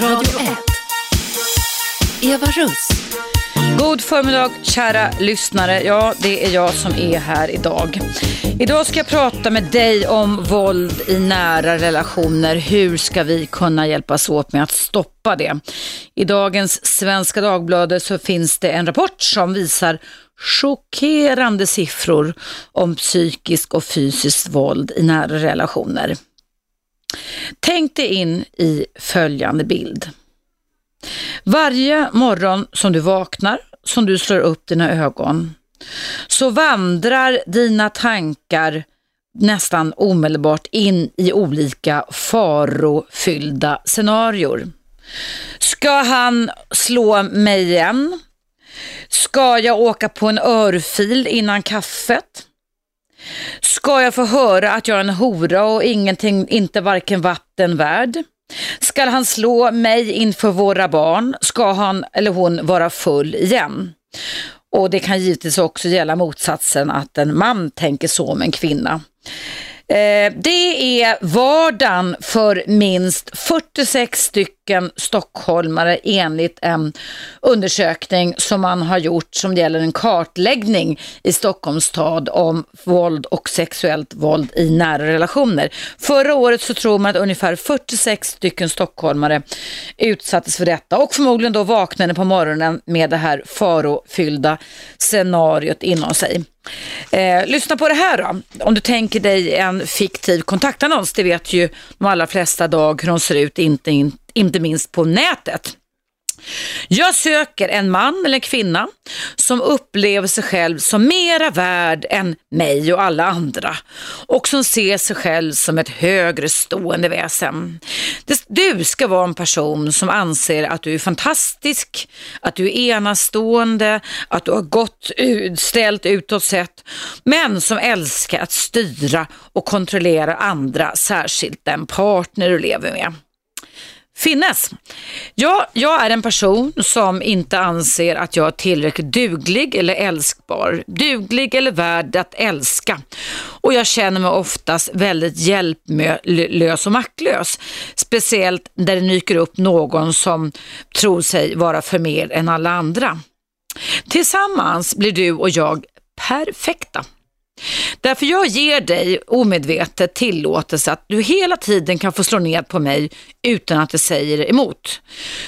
Radio 1. Eva Russ. God förmiddag kära lyssnare. Ja, det är jag som är här idag. Idag ska jag prata med dig om våld i nära relationer. Hur ska vi kunna hjälpas åt med att stoppa det? I dagens Svenska Dagbladet så finns det en rapport som visar chockerande siffror om psykisk och fysiskt våld i nära relationer. Tänk dig in i följande bild. Varje morgon som du vaknar, som du slår upp dina ögon, så vandrar dina tankar nästan omedelbart in i olika farofyllda scenarier. Ska han slå mig igen? Ska jag åka på en örfil innan kaffet? Ska jag få höra att jag är en hora och ingenting, inte varken vatten värd? Ska han slå mig inför våra barn? Ska han eller hon vara full igen? Och det kan givetvis också gälla motsatsen att en man tänker så om en kvinna. Eh, det är vardagen för minst 46 stycken stockholmare enligt en undersökning som man har gjort som gäller en kartläggning i Stockholms stad om våld och sexuellt våld i nära relationer. Förra året så tror man att ungefär 46 stycken stockholmare utsattes för detta och förmodligen då vaknade på morgonen med det här farofyllda scenariot inom sig. Eh, lyssna på det här då. Om du tänker dig en fiktiv kontaktannons, det vet ju de allra flesta Dag hur de ser ut, inte, inte minst på nätet. Jag söker en man eller kvinna som upplever sig själv som mera värd än mig och alla andra och som ser sig själv som ett högre stående väsen. Du ska vara en person som anser att du är fantastisk, att du är enastående, att du har gott ställt utåt sett, men som älskar att styra och kontrollera andra, särskilt den partner du lever med finnes. Ja, jag är en person som inte anser att jag är tillräckligt duglig eller älskbar. Duglig eller värd att älska. Och jag känner mig oftast väldigt hjälplös och maktlös. Speciellt när det nyker upp någon som tror sig vara för mer än alla andra. Tillsammans blir du och jag perfekta. Därför jag ger dig omedvetet tillåtelse att du hela tiden kan få slå ned på mig utan att det säger emot.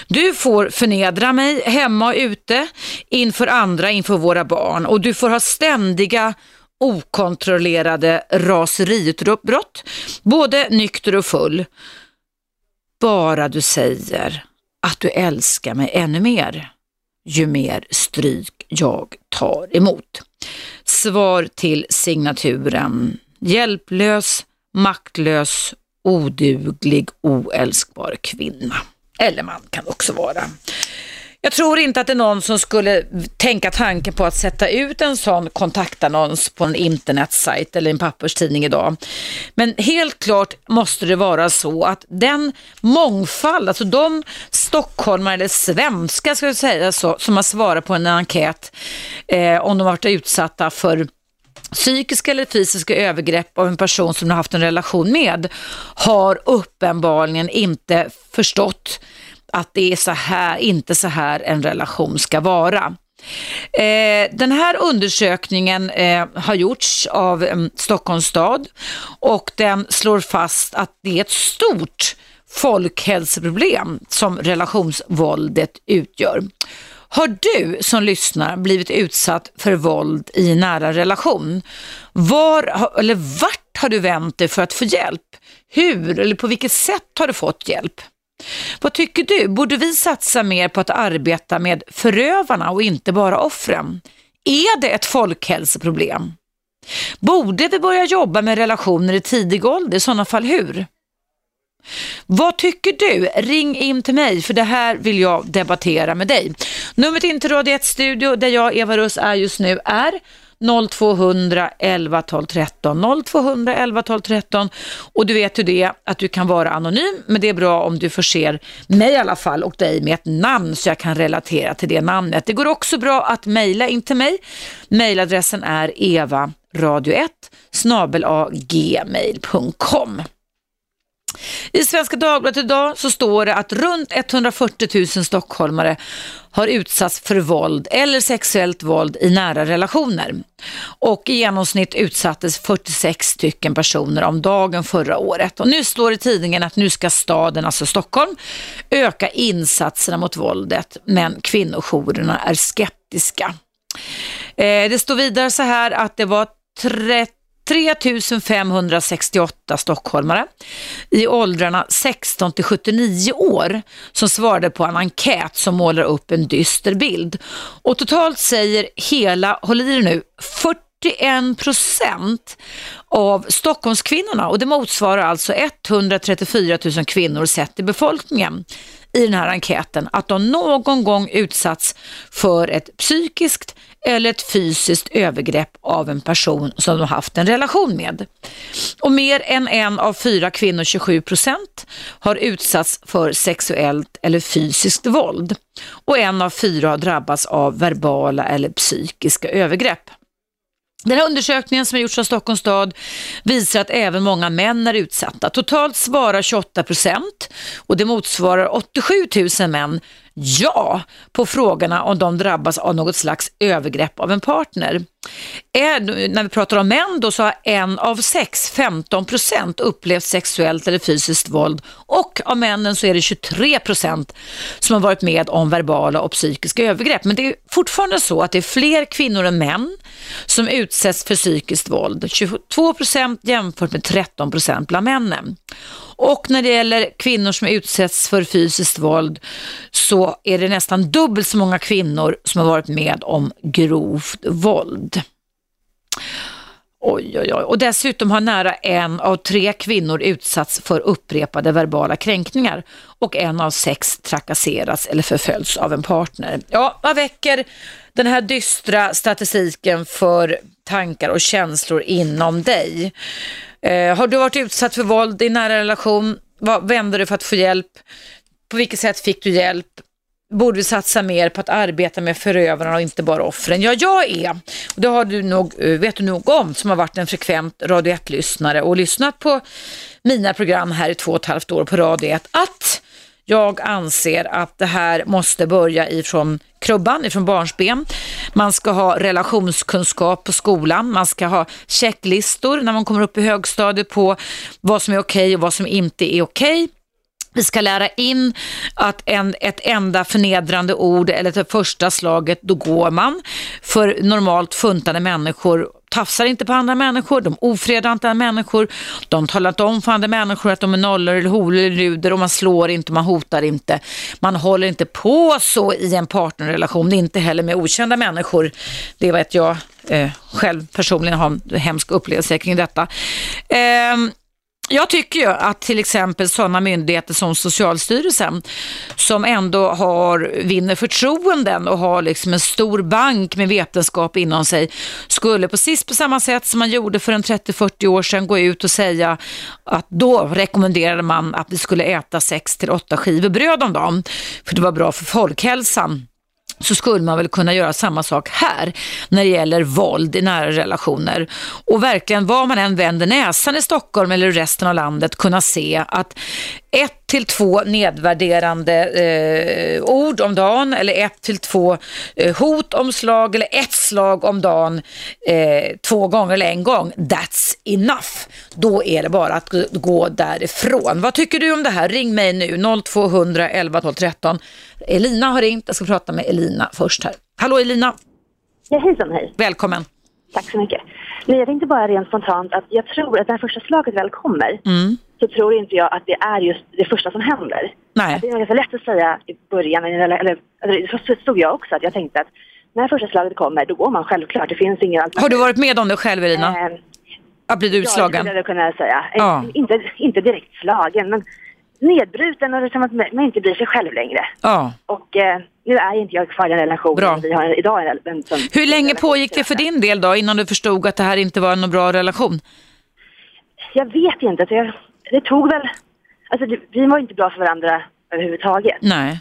Du får förnedra mig hemma och ute, inför andra, inför våra barn och du får ha ständiga okontrollerade raseriutbrott, både nykter och full. Bara du säger att du älskar mig ännu mer, ju mer stryk jag tar emot. Svar till signaturen. Hjälplös, maktlös, oduglig, oälskbar kvinna. Eller man kan också vara. Jag tror inte att det är någon som skulle tänka tanken på att sätta ut en sån kontaktannons på en internetsajt eller en papperstidning idag. Men helt klart måste det vara så att den mångfald, alltså de stockholmare eller svenskar ska jag säga så, som har svarat på en enkät eh, om de varit utsatta för psykiska eller fysiska övergrepp av en person som de har haft en relation med har uppenbarligen inte förstått att det är så här, inte så här en relation ska vara. Eh, den här undersökningen eh, har gjorts av eh, Stockholms stad och den slår fast att det är ett stort folkhälsoproblem som relationsvåldet utgör. Har du som lyssnar blivit utsatt för våld i nära relation? Var eller vart har du vänt dig för att få hjälp? Hur eller på vilket sätt har du fått hjälp? Vad tycker du? Borde vi satsa mer på att arbeta med förövarna och inte bara offren? Är det ett folkhälsoproblem? Borde vi börja jobba med relationer i tidig ålder? I sådana fall hur? Vad tycker du? Ring in till mig för det här vill jag debattera med dig. Numret in till Radio 1 Studio där jag, Eva Russ, är just nu är 0200 11 12 13 0200 11 12 13 och du vet ju det att du kan vara anonym men det är bra om du förser mig i alla fall och dig med ett namn så jag kan relatera till det namnet. Det går också bra att mejla in till mig. Mejladressen är evaradio1 snabelagmail.com i Svenska Dagbladet idag så står det att runt 140 000 stockholmare har utsatts för våld eller sexuellt våld i nära relationer. Och i genomsnitt utsattes 46 stycken personer om dagen förra året. Och nu står det i tidningen att nu ska staden, alltså Stockholm, öka insatserna mot våldet. Men kvinnojourerna är skeptiska. Eh, det står vidare så här att det var 30 3568 stockholmare i åldrarna 16 till 79 år som svarade på en enkät som målar upp en dyster bild. Och totalt säger hela, håll i nu, 41 procent av Stockholmskvinnorna och det motsvarar alltså 134 000 kvinnor sett i befolkningen i den här enkäten att de någon gång utsatts för ett psykiskt eller ett fysiskt övergrepp av en person som de haft en relation med. Och mer än en av fyra kvinnor, 27 procent, har utsatts för sexuellt eller fysiskt våld. Och en av fyra har drabbats av verbala eller psykiska övergrepp. Den här undersökningen som har gjorts av Stockholms stad visar att även många män är utsatta. Totalt svarar 28 procent och det motsvarar 87 000 män ja på frågorna om de drabbas av något slags övergrepp av en partner. En, när vi pratar om män då så har en av sex, 15 procent upplevt sexuellt eller fysiskt våld och av männen så är det 23 procent som har varit med om verbala och psykiska övergrepp. Men det är fortfarande så att det är fler kvinnor än män som utsätts för psykiskt våld. 22 procent jämfört med 13 procent bland männen. Och när det gäller kvinnor som utsätts för fysiskt våld så är det nästan dubbelt så många kvinnor som har varit med om grovt våld. Oj, oj, oj. Och dessutom har nära en av tre kvinnor utsatts för upprepade verbala kränkningar och en av sex trakasseras eller förföljs av en partner. Ja, vad väcker den här dystra statistiken för tankar och känslor inom dig? Eh, har du varit utsatt för våld i nära relation? Vad vände du för att få hjälp? På vilket sätt fick du hjälp? Borde vi satsa mer på att arbeta med förövarna och inte bara offren? Ja, jag är, och det har du nog, eh, vet du nog om, som har varit en frekvent Radio 1-lyssnare och lyssnat på mina program här i två och ett halvt år på Radio 1, att jag anser att det här måste börja ifrån krubban, ifrån barnsben. Man ska ha relationskunskap på skolan, man ska ha checklistor när man kommer upp i högstadiet på vad som är okej okay och vad som inte är okej. Okay. Vi ska lära in att en, ett enda förnedrande ord eller det första slaget, då går man. För normalt funtade människor tafsar inte på andra människor, de ofredar inte andra människor, de talar inte om för andra människor att de är nollor eller horor eller ruder och man slår inte, man hotar inte. Man håller inte på så i en partnerrelation, inte heller med okända människor. Det vet jag eh, själv personligen har en hemsk upplevelse kring detta. Eh, jag tycker ju att till exempel sådana myndigheter som Socialstyrelsen som ändå har, vinner förtroenden och har liksom en stor bank med vetenskap inom sig skulle precis på samma sätt som man gjorde för en 30-40 år sedan gå ut och säga att då rekommenderade man att vi skulle äta 6 till 8 skivor bröd om dagen för det var bra för folkhälsan så skulle man väl kunna göra samma sak här när det gäller våld i nära relationer. Och verkligen var man än vänder näsan i Stockholm eller resten av landet kunna se att ett till två nedvärderande eh, ord om dagen eller ett till två eh, hot om slag eller ett slag om dagen eh, två gånger eller en gång. That's enough. Då är det bara att gå därifrån. Vad tycker du om det här? Ring mig nu 0200 11 12 13. Elina har ringt. Jag ska prata med Elina först här. Hallå Elina. Ja, hejsan hej. Välkommen. Tack så mycket. Nej, jag tänkte bara rent spontant att jag tror att när första slaget väl kommer mm. Så tror inte jag att det är just det första som händer. Nej. Det är ganska lätt att säga i början, eller, eller, eller så stod jag också, att jag tänkte att när första slaget kommer då går man självklart. Det finns ingen alternativ. Har du varit med om det själv Irina? Eh, att bli utslagen? Ja, det skulle jag kunna säga. Ja. Inte, inte direkt slagen, men nedbruten och liksom att man inte blir sig själv längre. Ja. Och eh, nu är inte jag kvar i den relationen. Bra. Vi har idag en, en, en, Hur länge pågick det för din del då innan du förstod att det här inte var en bra relation? Jag vet inte. Så jag, det tog väl... Alltså det, vi var inte bra för varandra överhuvudtaget. Nej.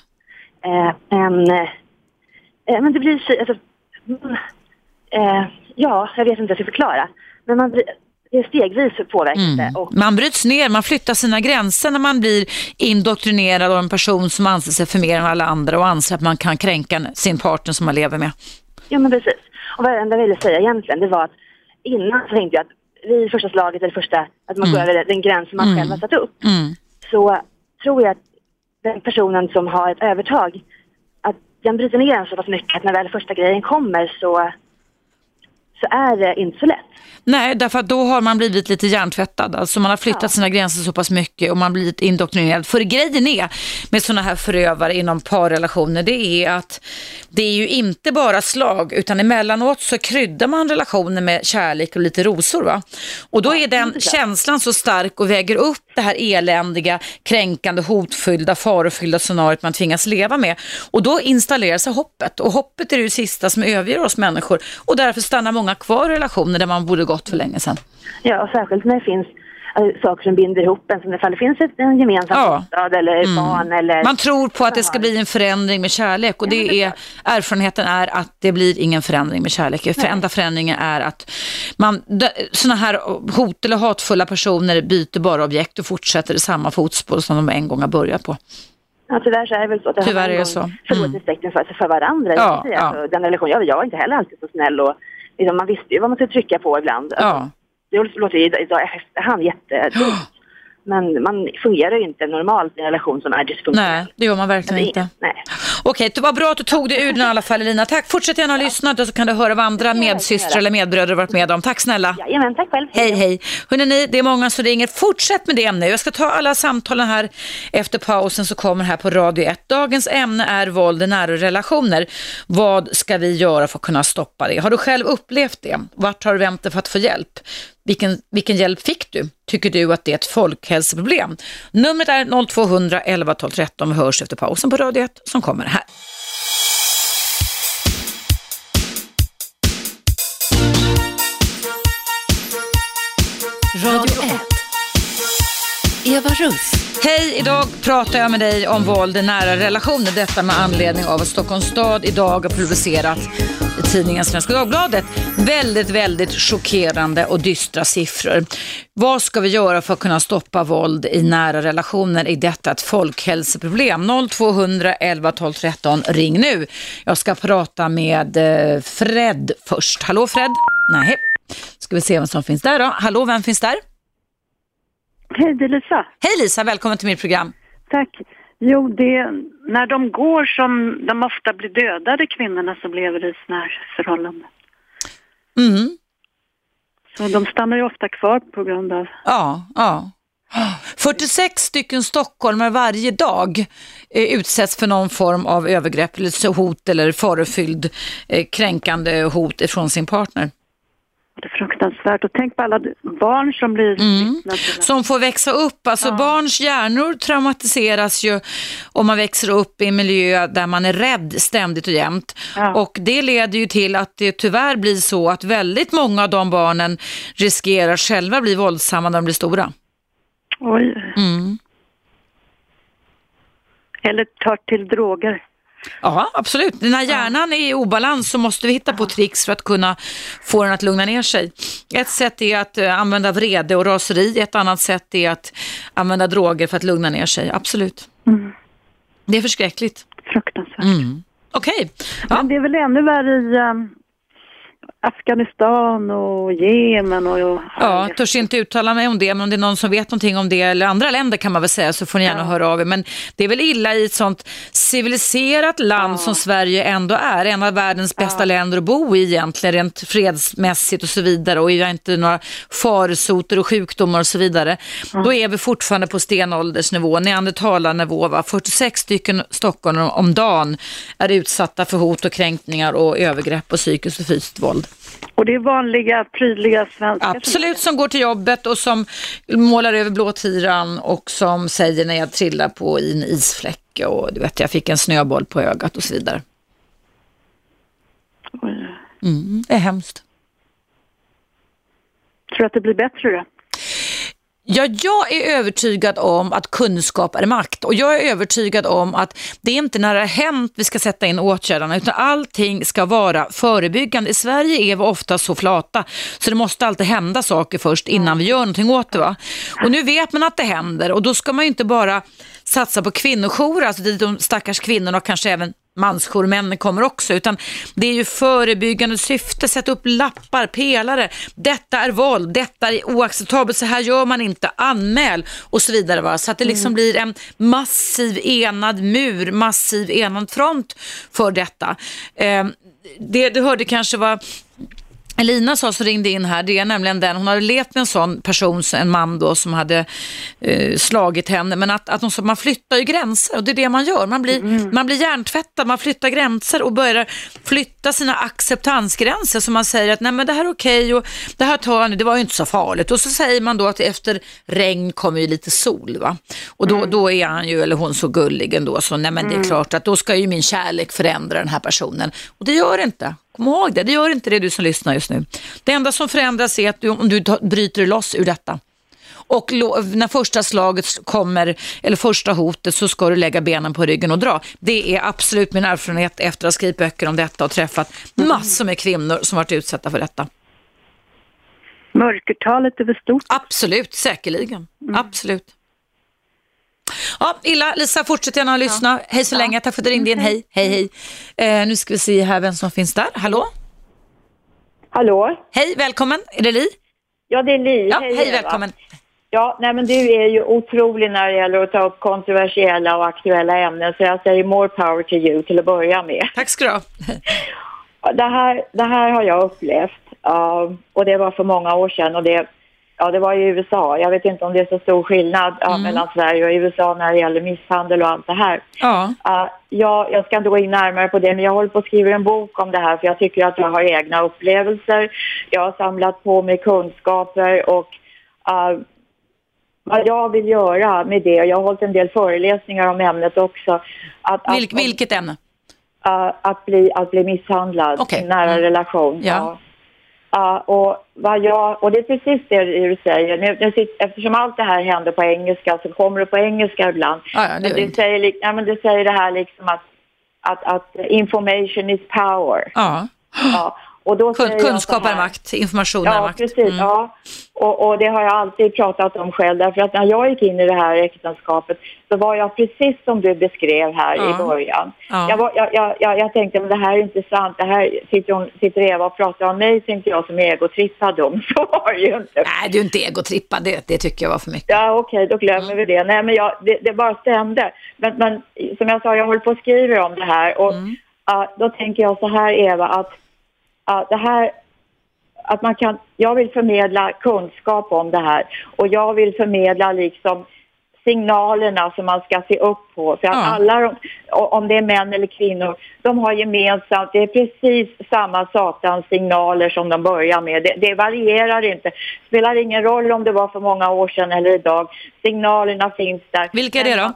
Eh, men, eh, men det blir så... Alltså, eh, ja, jag vet inte hur jag ska förklara. Men man blir, det är stegvis påverkas Mm. Och, Man bryts ner, man flyttar sina gränser när man blir indoktrinerad av en person som anser sig för mer än alla andra och anser att man kan kränka sin partner som man lever med. ja men precis. Och vad jag ville säga egentligen det var att innan så tänkte jag att vid första slaget eller första, att man går över den gräns som man själv har satt upp. Mm. Så tror jag att den personen som har ett övertag, att den bryter ner en så pass mycket att när väl första grejen kommer så, så är det inte så lätt. Nej, därför att då har man blivit lite hjärntvättad. Alltså man har flyttat sina gränser så pass mycket och man blivit indoktrinerad. För grejen är med sådana här förövare inom parrelationer, det är att det är ju inte bara slag, utan emellanåt så kryddar man relationer med kärlek och lite rosor. Va? Och då är den känslan så stark och väger upp det här eländiga, kränkande, hotfyllda, farofyllda scenariot man tvingas leva med. Och då installerar sig hoppet. Och hoppet är det ju sista som överger oss människor. Och därför stannar många kvar i relationer där man borde gått för länge sedan. Ja, och särskilt när det finns eh, saker som binder ihop en, som ifall det finns ett, en gemensam Ja. bostad eller barn eller... Man tror på att det ska bli en förändring med kärlek och det är, erfarenheten är att det blir ingen förändring med kärlek. För enda förändringen är att man, sådana här hot eller hatfulla personer byter bara objekt och fortsätter i samma fotspår som de en gång har börjat på. Ja, tyvärr så är det väl så att det Tyvärr har är någon så. Mm. förlorat respekten för, för varandra. Ja, ja. Alltså, den relation, jag, jag var inte heller alltid så snäll och man visste ju vad man skulle trycka på ibland. Ja. Det låter ju idag efterhand jättedumt. Men man fungerar ju inte normalt i en relation som är dysfunktionell. Nej, det gör man verkligen inte. Nej. Okej, det var bra att du tog dig ur den i alla fall Elina. Tack, fortsätt gärna att lyssna så kan du höra vad andra medsystrar eller medbröder varit med om. Tack snälla. Jajamän, tack själv. Hej, hej. Hörrni, det är många som ringer. Fortsätt med det ämnet. Jag ska ta alla samtalen här efter pausen så kommer här på Radio 1. Dagens ämne är våld i nära relationer. Vad ska vi göra för att kunna stoppa det? Har du själv upplevt det? Vart har du vänt dig för att få hjälp? Vilken, vilken hjälp fick du? Tycker du att det är ett folkhälsoproblem? Numret är 0200 11 12 13. Vi hörs efter pausen på Radio 1 som kommer här. Radio 1. Eva Russ. Hej, idag pratar jag med dig om våld i nära relationer. Detta med anledning av att Stockholms stad idag har publicerat i tidningen Svenska Dagbladet väldigt, väldigt chockerande och dystra siffror. Vad ska vi göra för att kunna stoppa våld i nära relationer? Är detta ett folkhälsoproblem? 0200 11 12 13, ring nu. Jag ska prata med eh, Fred först. Hallå Fred? Nej. Ska vi se vem som finns där då. Hallå, vem finns där? Hej, det är Lisa. Hej Lisa, välkommen till mitt program. Tack. Jo, det är när de går som de ofta blir dödade, kvinnorna som lever i sådana här förhållanden. Mm. Så de stannar ju ofta kvar på grund av... Ja, ja. 46 stycken stockholmare varje dag eh, utsätts för någon form av övergrepp, eller hot eller farofylld eh, kränkande hot ifrån sin partner. Det är fruktansvärt. Och tänk på alla barn som blir det. Som får växa upp, alltså barns hjärnor traumatiseras ju om man växer upp i en miljö där man är rädd ständigt och jämt. Ja. Och det leder ju till att det tyvärr blir så att väldigt många av de barnen riskerar själva bli våldsamma när de blir stora. Oj. Mm. Eller tar till droger. Ja, absolut. När hjärnan är i obalans så måste vi hitta på tricks för att kunna få den att lugna ner sig. Ett sätt är att eh, använda vrede och raseri, ett annat sätt är att använda droger för att lugna ner sig. Absolut. Mm. Det är förskräckligt. Fruktansvärt. Mm. Okej. Ja. Men det är väl ännu värre i um, Afghanistan och Jemen och... Ja, törs inte uttala mig om det, men om det är någon som vet någonting om det, eller andra länder kan man väl säga, så får ni gärna Ja. höra av er. Men det är väl illa i ett sånt civiliserat land som Sverige ändå är, en av världens bästa länder att bo i egentligen, rent fredsmässigt och så vidare, och vi har inte några farsoter och sjukdomar och så vidare. Då är vi fortfarande på stenåldersnivå, neandertalarnivå, va? 46 stycken stockholmare om dagen är utsatta för hot och kränkningar och övergrepp och psykiskt och fysiskt våld. Och det är vanliga, prydliga svenskar. Absolut, som går till jobbet och som målar över blåtiran och som säger när jag trillar på i en isfläck och du vet, jag fick en snöboll på ögat och så vidare. Mm, det är hemskt. Tror du att det blir bättre då? Ja, jag är övertygad om att kunskap är makt och jag är övertygad om att det är inte när det har hänt vi ska sätta in åtgärderna utan allting ska vara förebyggande. I Sverige är vi ofta så flata så det måste alltid hända saker först innan vi gör någonting åt det. Va? Och nu vet man att det händer och då ska man ju inte bara satsa på kvinnojourer, alltså dit de stackars kvinnorna och kanske även mansjour, männen kommer också, utan det är ju förebyggande syfte, sätt upp lappar, pelare, detta är våld, detta är oacceptabelt, så här gör man inte, anmäl och så vidare. Va? Så att det liksom mm. blir en massiv enad mur, massiv enad front för detta. Eh, det du hörde kanske var Elina sa som ringde in här, det är nämligen den, hon hade levt med en sån person, en man då som hade eh, slagit henne, men att, att hon sa man flyttar ju gränser och det är det man gör. Man blir, mm. man blir hjärntvättad, man flyttar gränser och börjar flytta sina acceptansgränser så man säger att nej men det här är okej okay och det här tar jag nu, det var ju inte så farligt. Och så säger man då att efter regn kommer ju lite sol va. Och då, mm. då är han ju, eller hon så gullig ändå, så nej men det är mm. klart att då ska ju min kärlek förändra den här personen. Och det gör det inte. Kom ihåg det, det gör inte det du som lyssnar just nu. Det enda som förändras är att du, om du bryter loss ur detta. Och när första slaget kommer, eller första hotet, så ska du lägga benen på ryggen och dra. Det är absolut min erfarenhet efter att ha skrivit böcker om detta och träffat massor med kvinnor som varit utsatta för detta. Mörkertalet är väl stort? Absolut, säkerligen. Mm. Absolut. Ja, illa. Lisa, fortsätt gärna att lyssna. Ja. Hej så ja. länge. Tack för att du ringde in. Hej, hej, hej. Eh, nu ska vi se här vem som finns där. Hallå? Hallå? Hej, välkommen. Är det Li? Ja, det är Li. Ja, hej, hej välkommen. Ja, nej men du är ju otrolig när det gäller att ta upp kontroversiella och aktuella ämnen så jag säger more power to you till att börja med. Tack ska du ha. det, här, det här har jag upplevt uh, och det var för många år sedan och det ja, det var i USA. Jag vet inte om det är så stor skillnad mm. mellan Sverige och USA när det gäller misshandel och allt det här. Ja. Uh, ja, jag ska inte gå in närmare på det, men jag håller på att skriva en bok om det här för jag tycker att jag har egna upplevelser. Jag har samlat på mig kunskaper och uh, vad jag vill göra med det, jag har hållit en del föreläsningar om ämnet också. Att, Vilk, att, vilket ämne? Uh, att, bli, att bli misshandlad okay. i nära mm. relation. Ja. ja. Uh, och, vad jag, och det är precis det du säger. Nu, nu sitter, eftersom allt det här händer på engelska så kommer det på engelska ibland. Ja, det, men det, säger, ja, men det säger det här liksom att, att, att information is power. Ah. Ja. Och då Kun, kunskap är makt, information ja, är makt. Precis, mm. Ja, och, och, det har jag alltid pratat om själv. Därför att när jag gick in i det här äktenskapet så var jag precis som du beskrev här ja. i början. Ja. Jag, var, jag, jag, jag, tänkte, men det här är inte sant. Det här sitter, hon, sitter Eva och pratar om mig, tänkte jag som är egotrippad dum. Så var det ju inte. Nej, du är inte egotrippad. Det, det tycker jag var för mycket. Ja, okej, okay, då glömmer mm. vi det. Nej, men jag, det, det bara stämde. Men, men som jag sa, jag håller på att skriva om det här. Och mm. uh, då tänker jag så här, Eva, att uh, det här att man kan, jag vill förmedla kunskap om det här och jag vill förmedla liksom signalerna som man ska se upp på. För att ja. alla, om det är män eller kvinnor, de har gemensamt, det är precis samma satans signaler som de börjar med. Det, det varierar inte. spelar ingen roll om det var för många år sedan eller idag. Signalerna finns där. Vilka är det då?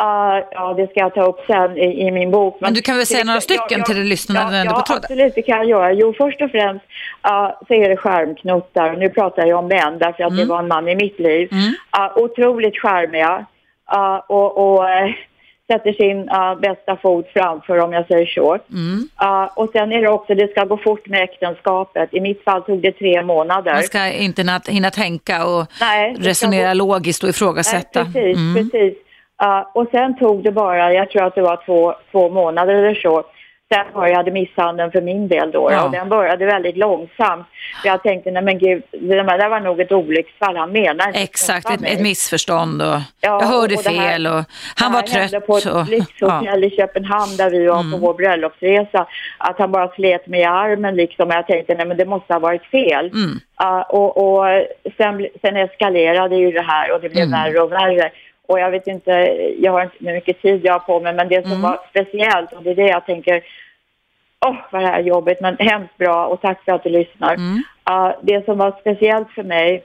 Uh, ja, det ska jag ta upp sen i, i min bok. Men, Men du kan väl säga några stycken ja, till lyssnarna? Ja, ja absolut, det kan jag göra. Jo, först och främst uh, så är det skärmknuttar. Nu pratar jag om män därför att mm. det var en man i mitt liv. Mm. Uh, otroligt charmiga uh, och, och uh, sätter sin bästa fot framför om jag säger så. Mm. Och sen är det också, det ska gå fort med äktenskapet. I mitt fall tog det tre månader. Man ska inte hinna tänka och Nej, resonera gå... logiskt och ifrågasätta. Nej, precis, mm. precis. Uh, och sen tog det bara, jag tror att det var två, två månader eller så, Sen började misshandeln för min del då ja. och den började väldigt långsamt. Jag tänkte, nej men gud, det där var nog ett olycksfall, han menar inte Exakt, ett, ett, missförstånd och ja, jag hörde och fel och han var trött. Det på ett lyxhotell ja. i Köpenhamn där vi var mm. på vår bröllopsresa, att han bara slet mig i armen liksom och jag tänkte, nej men det måste ha varit fel. Mm. Uh, och, och sen, sen eskalerade ju det här och det blev mm. värre och värre. Och jag vet inte, jag har inte mycket tid jag har på mig, men det som mm. var speciellt och det är det jag tänker, åh oh, vad det här är jobbigt, men hemskt bra och tack för att du lyssnar. Mm. Uh, det som var speciellt för mig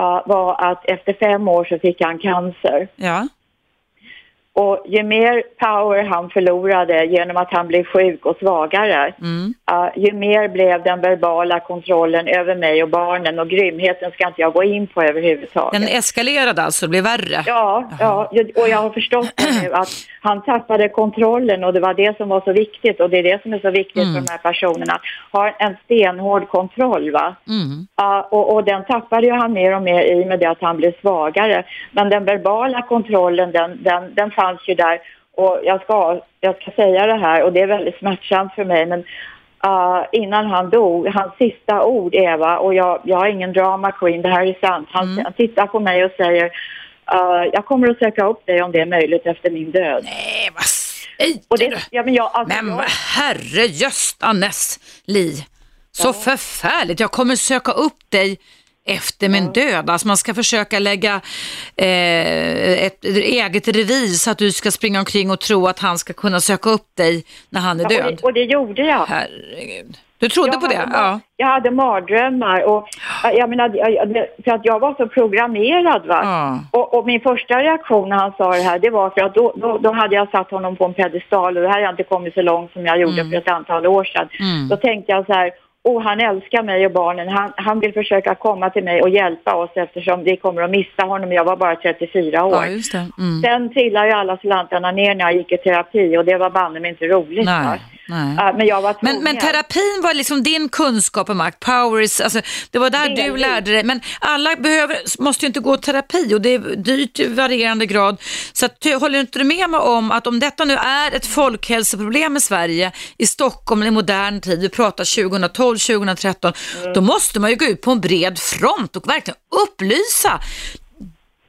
uh, var att efter fem år så fick han cancer. Ja. Och ju mer power han förlorade genom att han blev sjuk och svagare, Mm. uh, ju mer blev den verbala kontrollen över mig och barnen och grymheten ska inte jag gå in på överhuvudtaget. Den eskalerade alltså, blev värre. Ja, ja, och jag har förstått nu att han tappade kontrollen och det var det som var så viktigt och det är det som är så viktigt Mm. för de här personerna. Har en stenhård kontroll va. Mm. Ja, och, och den tappade ju han mer och mer i med det att han blev svagare. Men den verbala kontrollen den, den, den fanns ju där och jag ska, jag ska säga det här och det är väldigt smärtsamt för mig men Uh, innan han dog, hans sista ord Eva, och jag, jag har ingen drama queen, det här är sant. Han, Mm. han tittar på mig och säger uh, jag kommer att söka upp dig om det är möjligt efter min död. Nej, vad säger Och det, ja, men jag, alltså, Men jag, herre jösses, Li. Så förfärligt. Jag kommer söka upp dig efter min död. Alltså man ska försöka lägga eh, ett eget revir så att du ska springa omkring och tro att han ska kunna söka upp dig när han är ja, och, död. det, och det gjorde jag. Herregud. Du trodde jag på det? hade, Ja. Jag hade mardrömmar och jag, menar, för att jag var så programmerad va. Ja. Och, och min första reaktion när han sa det här, det var för att då, då, då hade jag satt honom på en pedestal och det här jag inte kommit så långt som jag gjorde för ett antal år sedan. Mm. Då tänkte jag så här, oh han älskar mig och barnen, han, han vill försöka komma till mig och hjälpa oss eftersom vi kommer att missa honom, jag var bara 34 år. ja, just det. Mm. Sen trillade ju alla slantarna ner när jag gick i terapi och det var banne mig inte roligt. Nej, nej. Men jag var Men, tvungen. men terapin var liksom din kunskap och makt, power is, alltså, det var där Det du lärde dig. Men alla behöver, måste ju inte gå terapi och det är dyrt i varierande grad. Så att, håller inte du med mig om att om detta nu är ett folkhälsoproblem i Sverige, i Stockholm i modern tid, vi pratar 2012, 2013, Mm. då måste man ju gå ut på en bred front och verkligen upplysa.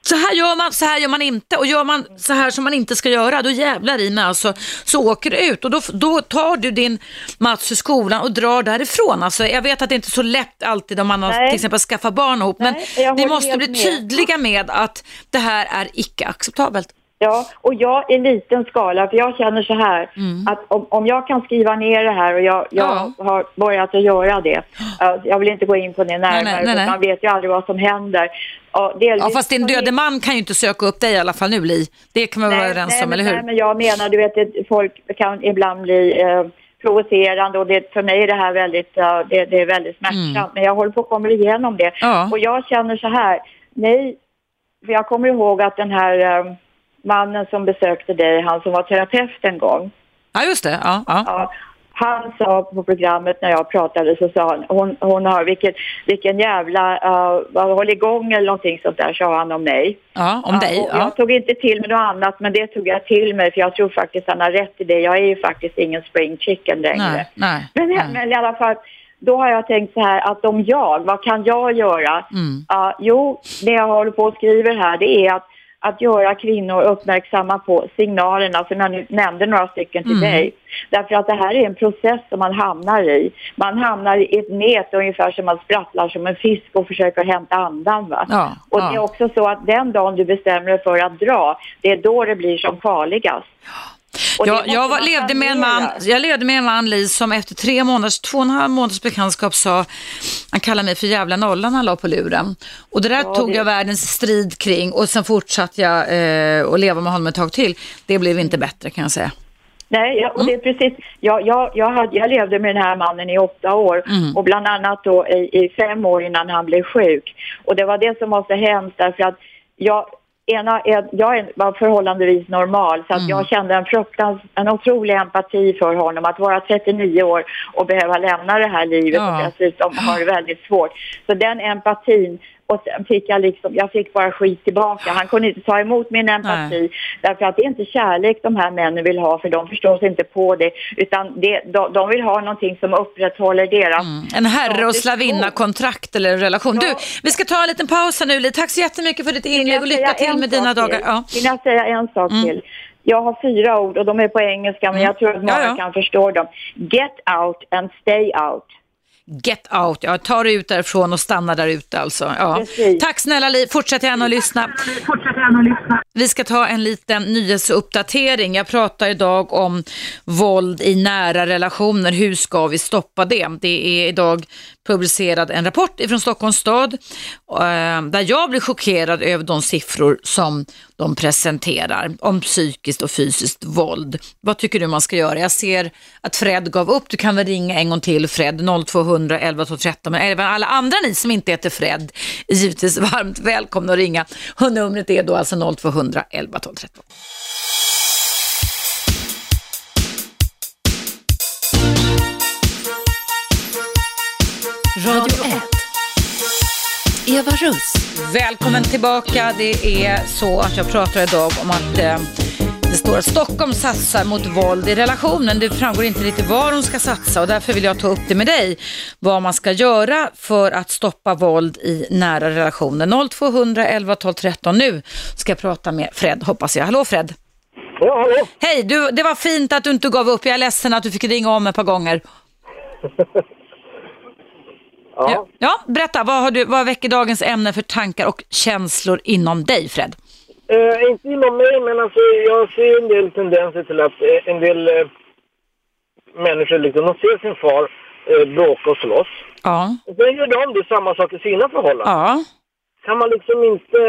Så här gör man, så här gör man inte och gör man så här som man inte ska göra, då jävlar i mig alltså, så åker det ut och då, då tar du din Mats ur skolan och drar därifrån. Alltså, jag vet att det inte är så lätt alltid om man har till exempel skaffat barn ihop, men Nej, jag vi måste bli med. tydliga med att det här är icke acceptabelt. Ja, och jag i liten skala, för jag känner så här att om, om jag kan skriva ner det här och jag, jag Mm. Ja. har börjat att göra det. eh, jag vill inte gå in på det närmare, nej, nej, nej. man vet ju aldrig vad som händer. Ja, Ja, fast din döde man kan ju inte söka upp dig i alla fall nu, Li. Det kan vi vara överens nej, om, men, eller hur? Nej, men jag menar, du vet, folk kan ibland bli eh, provocerande och det, för mig är det här väldigt, eh, det, det är väldigt smärtsamt. Men jag håller på att komma igenom det. Mm. Ja. Och jag känner så här, nej, för jag kommer ihåg att den här eh, mannen som besökte dig, han som var terapeut en gång, Ja, just det. Ja, ja. Ja, han sa på programmet när jag pratade så sa han, hon, hon har vilken, vilken jävla, uh, vad håll igång eller någonting sånt där sa han om mig. ja om dig. Ja. Jag tog inte till mig något annat men det tog jag till mig för jag tror faktiskt han har rätt i det. Jag är ju faktiskt ingen spring chicken längre. Nej, nej, Men, nej. men i alla fall, då har jag tänkt så här att om jag, vad kan jag göra? Mm. Ja, jo, det jag håller på och skriver här det är att, att göra kvinnor uppmärksamma på signalerna som jag nu nämnde några stycken till Mm. dig. Därför att det här är en process som man hamnar i. Man hamnar i ett nät ungefär som man sprattlar som en fisk och försöker hämta andan. Va? Ja, och ja. det är också så att den dagen du bestämmer dig för att dra, det är då det blir som farligast. Jag, jag var, levde med en man, jag levde med en man, Li, som efter tre månaders, två och en halv månaders bekantskap sa, han kallade mig för jävla nollan han la på luren. Och det där Ja, tog det- jag världens strid kring och sen fortsatte jag eh, att leva med honom ett tag till. Det blev inte bättre kan jag säga. Nej, ja, och det är Mm. precis. Jag, jag, jag, hade, jag levde med den här mannen i åtta år Mm. och bland annat då i, i fem år innan han blev sjuk. Och det var det som var så hemskt därför att jag, ena, är- jag är- var förhållandevis normal så att Mm. jag kände en fruktans, en otrolig empati för honom att vara 39 år och behöva lämna det här livet Ja. och dessutom ha det väldigt svårt. Så den empatin och sen fick jag liksom, jag fick bara skit tillbaka. Han kunde inte ta emot min empati därför att det är inte kärlek de här männen vill ha för de förstår sig inte på det utan det, de, de vill ha någonting som upprätthåller deras En herre och slavinna-kontrakt eller relation. Du, vi ska ta en liten paus här nu, Li. Tack så jättemycket för ditt inlägg och lycka till med dina dagar. till? Ja. Vill jag säga en sak till? Jag har fyra ord och de är på engelska men jag tror att många Mm. Ja, ja. kan förstå dem. Get out and stay out. Get out, ja, ta dig ut därifrån och stanna där ute alltså. Ja. Tack snälla Li, fortsätt gärna att lyssna. Vi ska ta en liten nyhetsuppdatering. Jag pratar idag om våld i nära relationer. Hur ska vi stoppa det? Det är idag publicerad en rapport från Stockholms stad eh, där jag blir chockerad över de siffror som de presenterar om psykiskt och fysiskt våld. Vad tycker du man ska göra? Jag ser att Fred gav upp. Du kan väl ringa en gång till Fred 0200 11 12 13. Men även alla andra ni som inte heter Fred är givetvis varmt välkomna att ringa. Och numret är då alltså 0200 11 12 13. Radio 1. Eva Russ. Välkommen tillbaka. Det är så att jag pratar idag om att eh, det står att Stockholm satsar mot våld i relationen. Det framgår inte riktigt var de ska satsa och därför vill jag ta upp det med dig. Vad man ska göra för att stoppa våld i nära relationer. 0200 11 12 13. Nu ska jag prata med Fred, hoppas jag. Hallå Fred. Ja, hallå. Hej, du, det var fint att du inte gav upp. Jag är ledsen att du fick ringa om ett par gånger. Ja. Ja, berätta, vad, har du, vad väcker dagens ämne för tankar och känslor inom dig, Fred? Eh, inte inom mig, men alltså, jag ser en del tendenser till att eh, en del eh, människor liksom, de ser sin far eh, bråka och slåss. Ja, Och sen gör de det samma sak i sina förhållanden. ja, Kan man liksom inte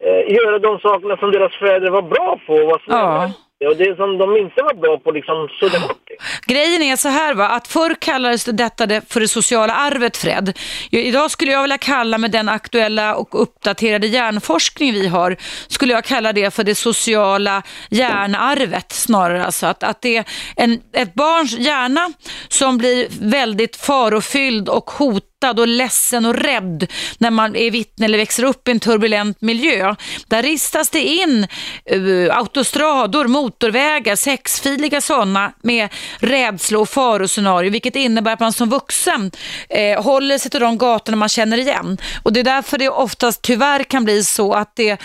eh, göra de sakerna som deras föräldrar var bra på och var snälla Ja. Ja, det som de inte var bra på liksom sudda bort det. Grejen är så här va, att förr kallades detta för det sociala arvet Fred. Idag skulle jag vilja kalla med den aktuella och uppdaterade hjärnforskning vi har, skulle jag kalla det för det sociala hjärnarvet snarare. Alltså att, att det är en, ett barns hjärna som blir väldigt farofylld och hotad och ledsen och rädd när man är vittne eller växer upp i en turbulent miljö. Där ristas det in uh, autostrador, motorvägar, sexfiliga sådana med rädsla och faroscenario, vilket innebär att man som vuxen eh, håller sig till de gatorna man känner igen. Och det är därför det oftast tyvärr kan bli så att det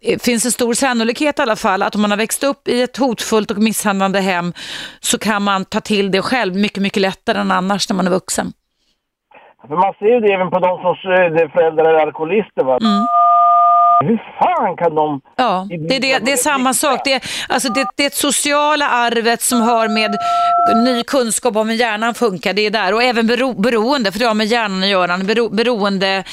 eh, finns en stor sannolikhet i alla fall att om man har växt upp i ett hotfullt och misshandlande hem så kan man ta till det själv mycket, mycket lättare än annars när man är vuxen. För man ser ju det även på de som eh, föräldrar är alkoholister. Va? Mm. Hur fan kan de... Ja, det är, det, det är samma sak. Det alltså det, det är ett sociala arvet som har med ny kunskap om hur hjärnan funkar. Det är där. Och även bero, beroende, för det har med hjärnan att göra. Bero, beroende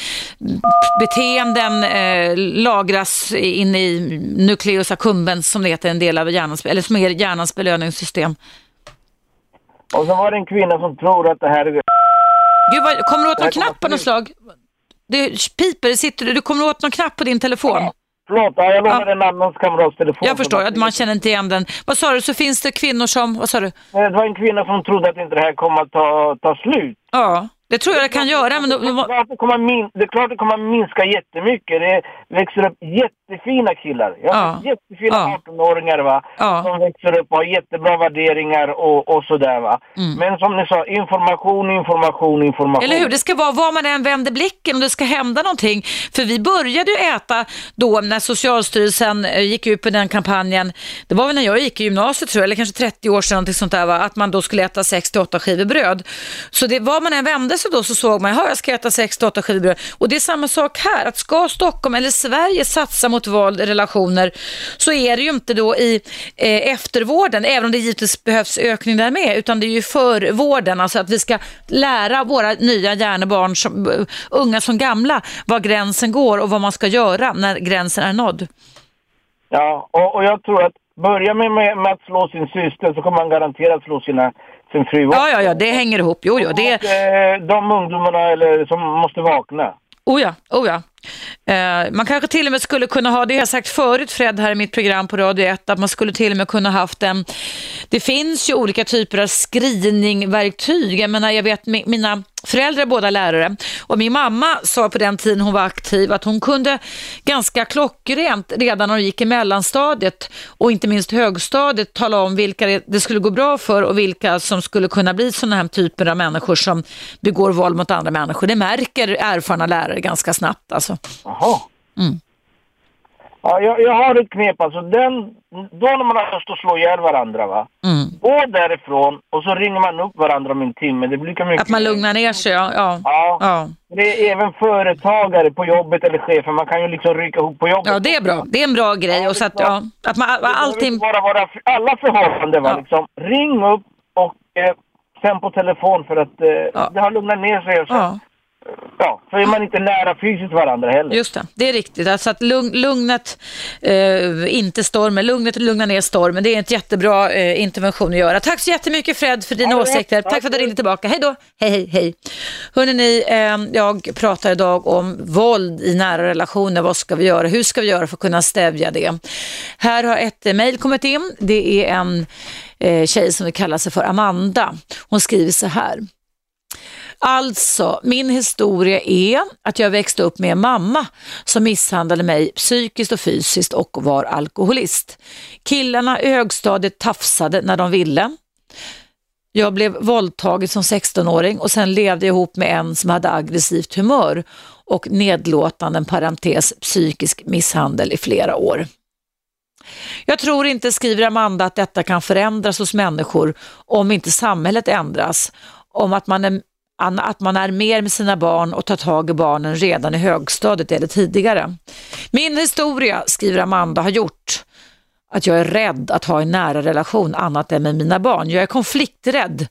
beteenden eh, lagras in i nucleus accumbens som det heter, en del av hjärnans, eller som är hjärnans belöningssystem. Och så var det en kvinna som tror att det här är... Gud, vad, kommer du åt någon knapp på något slag? Det piper, sitter du, du kommer åt någon knapp på din telefon? Förlåt, ja, jag lånade en annans kamrats telefon. Jag förstår att man känner inte igen den. Vad sa du, så finns det kvinnor som, vad sa du? Det var en kvinna som trodde att inte det här kommer att ta, ta slut. Ja, det tror jag det kan göra. Men då, Det är, klart det, kommer att min, det är klart det kommer att minska jättemycket. Det växer upp jättefina killar. Jag har Ja. jättefina Ja. 18-åringar va. Ja. Som växer upp och har jättebra värderingar och, och sådär va. Mm. Men som ni sa, information, information, information. Eller hur? Det ska vara var man än vänder blicken och det ska hända någonting. För vi började ju äta då när Socialstyrelsen eh, gick ut på den kampanjen. Det var väl när jag gick i gymnasiet tror jag, eller kanske 30 år sedan, någonting sånt där, va? att man då skulle äta 6-8 skivor bröd. Så det, var man än vände sig då så såg man, ja jag ska äta 6-8 skivor bröd. Och det är samma sak här, att ska Stockholm eller Sverige satsa mot våld i relationer så är det ju inte då i eh, eftervården, även om det givetvis behövs ökning där med, utan det är ju förvården, alltså att vi ska lära våra nya hjärnebarn, som, eh, unga som gamla, var gränsen går och vad man ska göra när gränsen är nådd. Ja, och, och jag tror att börja med, med, med att slå sin syster så kommer man garanterat slå sina, sin fru Ja, ja, ja, det hänger ihop. Jo, jo, det, Och, eh, de ungdomarna eller, som måste vakna. Oh ja, oh ja. Eh, man kanske till och med skulle kunna ha, det har jag sagt förut Fred här i mitt program på Radio 1, att man skulle till och med kunna haft en, det finns ju olika typer av screeningverktyg. Jag menar, jag vet mina föräldrar båda lärare och min mamma sa på den tiden hon var aktiv att hon kunde ganska klockrent redan när hon gick i mellanstadiet och inte minst högstadiet tala om vilka det- det skulle gå bra för och vilka som skulle kunna bli sådana här typer av människor som begår våld mot andra människor. Det märker erfarna lärare ganska snabbt alltså. Jaha. Mm. Ja, jag, jag har ett knep alltså. Den, då när man har lust att slå ihjäl varandra va. Mm. Gå därifrån och så ringer man upp varandra om en timme. Det blir lika mycket. Att man lugnar ner sig, ja. ja. Ja. Ja. Det är även företagare på jobbet eller chefer. Man kan ju liksom rycka ihop på jobbet. Ja, det är bra. Det är en bra grej. Och så att, ja, att man, allting... bara vara alla förhållanden va. Ja. Liksom, ring upp och eh, sen på telefon för att eh, Ja. det har lugnat ner sig. Och så, Ja. så är man inte nära fysiskt varandra heller. Just det, det är riktigt. Alltså att lugn, lugnet, eh, inte stormen, lugnet lugnar ner stormen. Det är en jättebra eh, intervention att göra. Tack så jättemycket Fred för dina Ja, åsikter. tack Tack för att du ringde tillbaka. Hej då. Hej, hej, hej. Hörrni, ni, eh, jag pratar idag om våld i nära relationer. Vad ska vi göra? Hur ska vi göra för att kunna stävja det? Här har ett eh, mejl kommit in. Det är en eh, tjej som vill kalla sig för Amanda. Hon skriver så här. Alltså, min historia är att jag växte upp med en mamma som misshandlade mig psykiskt och fysiskt och var alkoholist. Killarna i högstadiet tafsade när de ville. Jag blev våldtagen som 16-åring och sen levde jag ihop med en som hade aggressivt humör och nedlåtande, parentes, psykisk misshandel i flera år. Jag tror inte, skriver Amanda, att detta kan förändras hos människor om inte samhället ändras. Om att man är att man är mer med sina barn och tar tag i barnen redan i högstadiet eller tidigare. Min historia, skriver Amanda, har gjort att jag är rädd att ha en nära relation annat än med mina barn. Jag är konflikträdd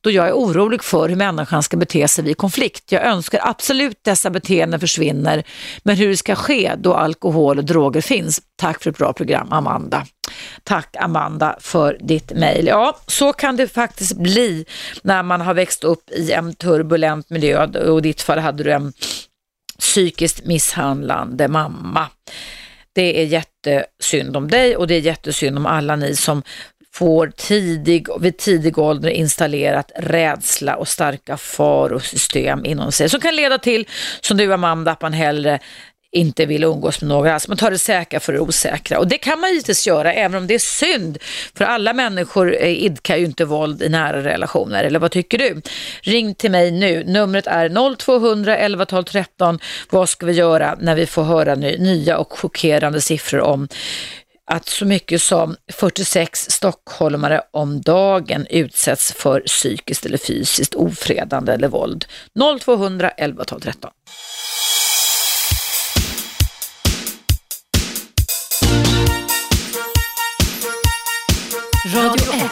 då jag är orolig för hur människan ska bete sig vid konflikt. Jag önskar absolut dessa beteenden försvinner, men hur det ska ske då alkohol och droger finns. Tack för ett bra program, Amanda. Tack Amanda för ditt mejl. Ja, så kan det faktiskt bli när man har växt upp i en turbulent miljö och i ditt fall hade du en psykiskt misshandlande mamma. Det är jättesynd om dig och det är jättesynd om alla ni som får tidig, vid tidig ålder installerat rädsla och starka farosystem inom sig som kan leda till, som du Amanda, att man hellre inte vill umgås med några alls. Man tar det säkra för det osäkra. Och det kan man givetvis göra även om det är synd. För alla människor eh, idkar ju inte våld i nära relationer. Eller vad tycker du? Ring till mig nu. Numret är 0200 11 12 13. Vad ska vi göra när vi får höra nya och chockerande siffror om att så mycket som 46 stockholmare om dagen utsätts för psykiskt eller fysiskt ofredande eller våld. 0200 11 12 13. Radio 1.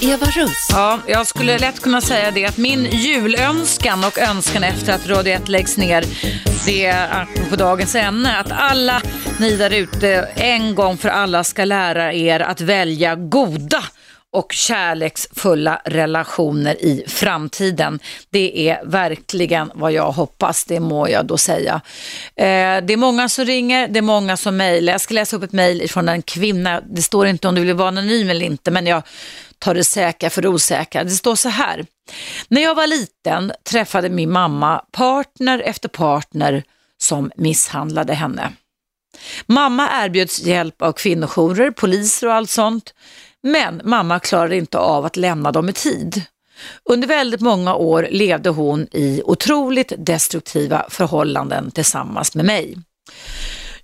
Eva Russ. Ja, jag skulle lätt kunna säga det att min julönskan och önskan efter att Radio 1 läggs ner, det är på dagens ämne, att alla ni där ute en gång för alla ska lära er att välja goda och kärleksfulla relationer i framtiden. Det är verkligen vad jag hoppas, det må jag då säga. Eh, det är många som ringer, det är många som mejlar. Jag ska läsa upp ett mejl från en kvinna. Det står inte om du vill vara anonym eller inte, men jag Ta det säkra för det osäkra. Det står så här. När jag var liten träffade min mamma partner efter partner som misshandlade henne. Mamma erbjöds hjälp av kvinnojourer, poliser och allt sånt. Men mamma klarade inte av att lämna dem i tid. Under väldigt många år levde hon i otroligt destruktiva förhållanden tillsammans med mig.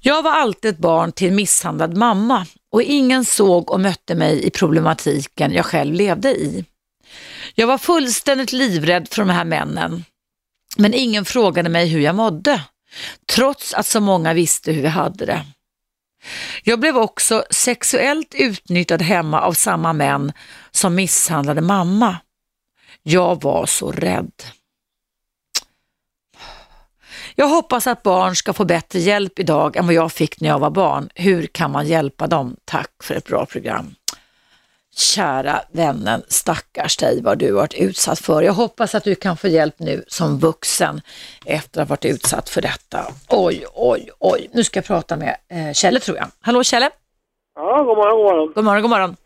Jag var alltid ett barn till en misshandlad mamma och ingen såg och mötte mig i problematiken jag själv levde i. Jag var fullständigt livrädd för de här männen, men ingen frågade mig hur jag mådde, trots att så många visste hur vi hade det. Jag blev också sexuellt utnyttjad hemma av samma män som misshandlade mamma. Jag var så rädd. Jag hoppas att barn ska få bättre hjälp idag än vad jag fick när jag var barn. Hur kan man hjälpa dem? Tack för ett bra program. Kära vännen, stackars dig vad du varit utsatt för. Jag hoppas att du kan få hjälp nu som vuxen efter att ha varit utsatt för detta. Oj, oj, oj. Nu ska jag prata med eh, Kjelle tror jag. Hallå Kjelle? Ja, god morgon, god morgon. God morgon, god morgon.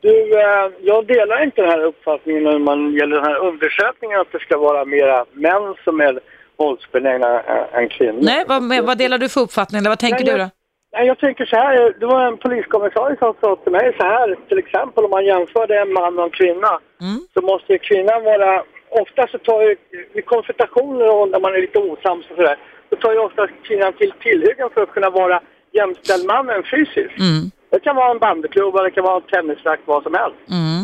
Du, eh, jag delar inte den här uppfattningen när man gäller den här undersökningen att det ska vara mera män som är våldsbenägna än- kvinnor. Nej, vad, vad delar du för uppfattning eller vad tänker Nej, du då? Nej, jag tänker så här. Det var en poliskommissarie som sa till mig så här. Till exempel om man jämförde en man och en kvinna. Mm. Så måste ju kvinnan vara... Ofta så tar ju vid konfrontationer och när man är lite osams och sådär. då tar ju ofta kvinnan till tillhyggen för att kunna vara jämställd mannen fysiskt. Mm. Det kan vara en bandyklubba, det kan vara en tennisrack, vad som helst. Mm.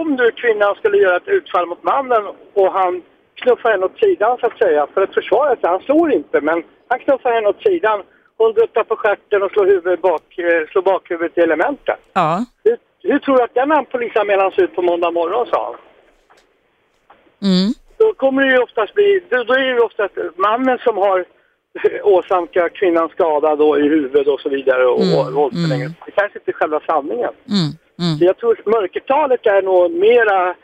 Om du kvinnan skulle göra ett utfall mot mannen och han knuffar henne åt sidan så att säga, för att försvara sig, han slår inte, men han knuffar henne åt sidan, hon duttar på stjärten och slår, huvudet bak, eh, slår bakhuvudet i elementen. Ja. Hur, hur tror du att den polisanmälan ser ut på måndag morgon, sa han. Mm. Då kommer det ju oftast bli, då, då är det ju oftast mannen som har eh, åsamkat kvinnan skada då i huvudet och så vidare och Mm, mm, våldsbenägenhet. Det kanske inte är själva sanningen. Mm. Mm. Så jag tror mörkertalet är nog mera,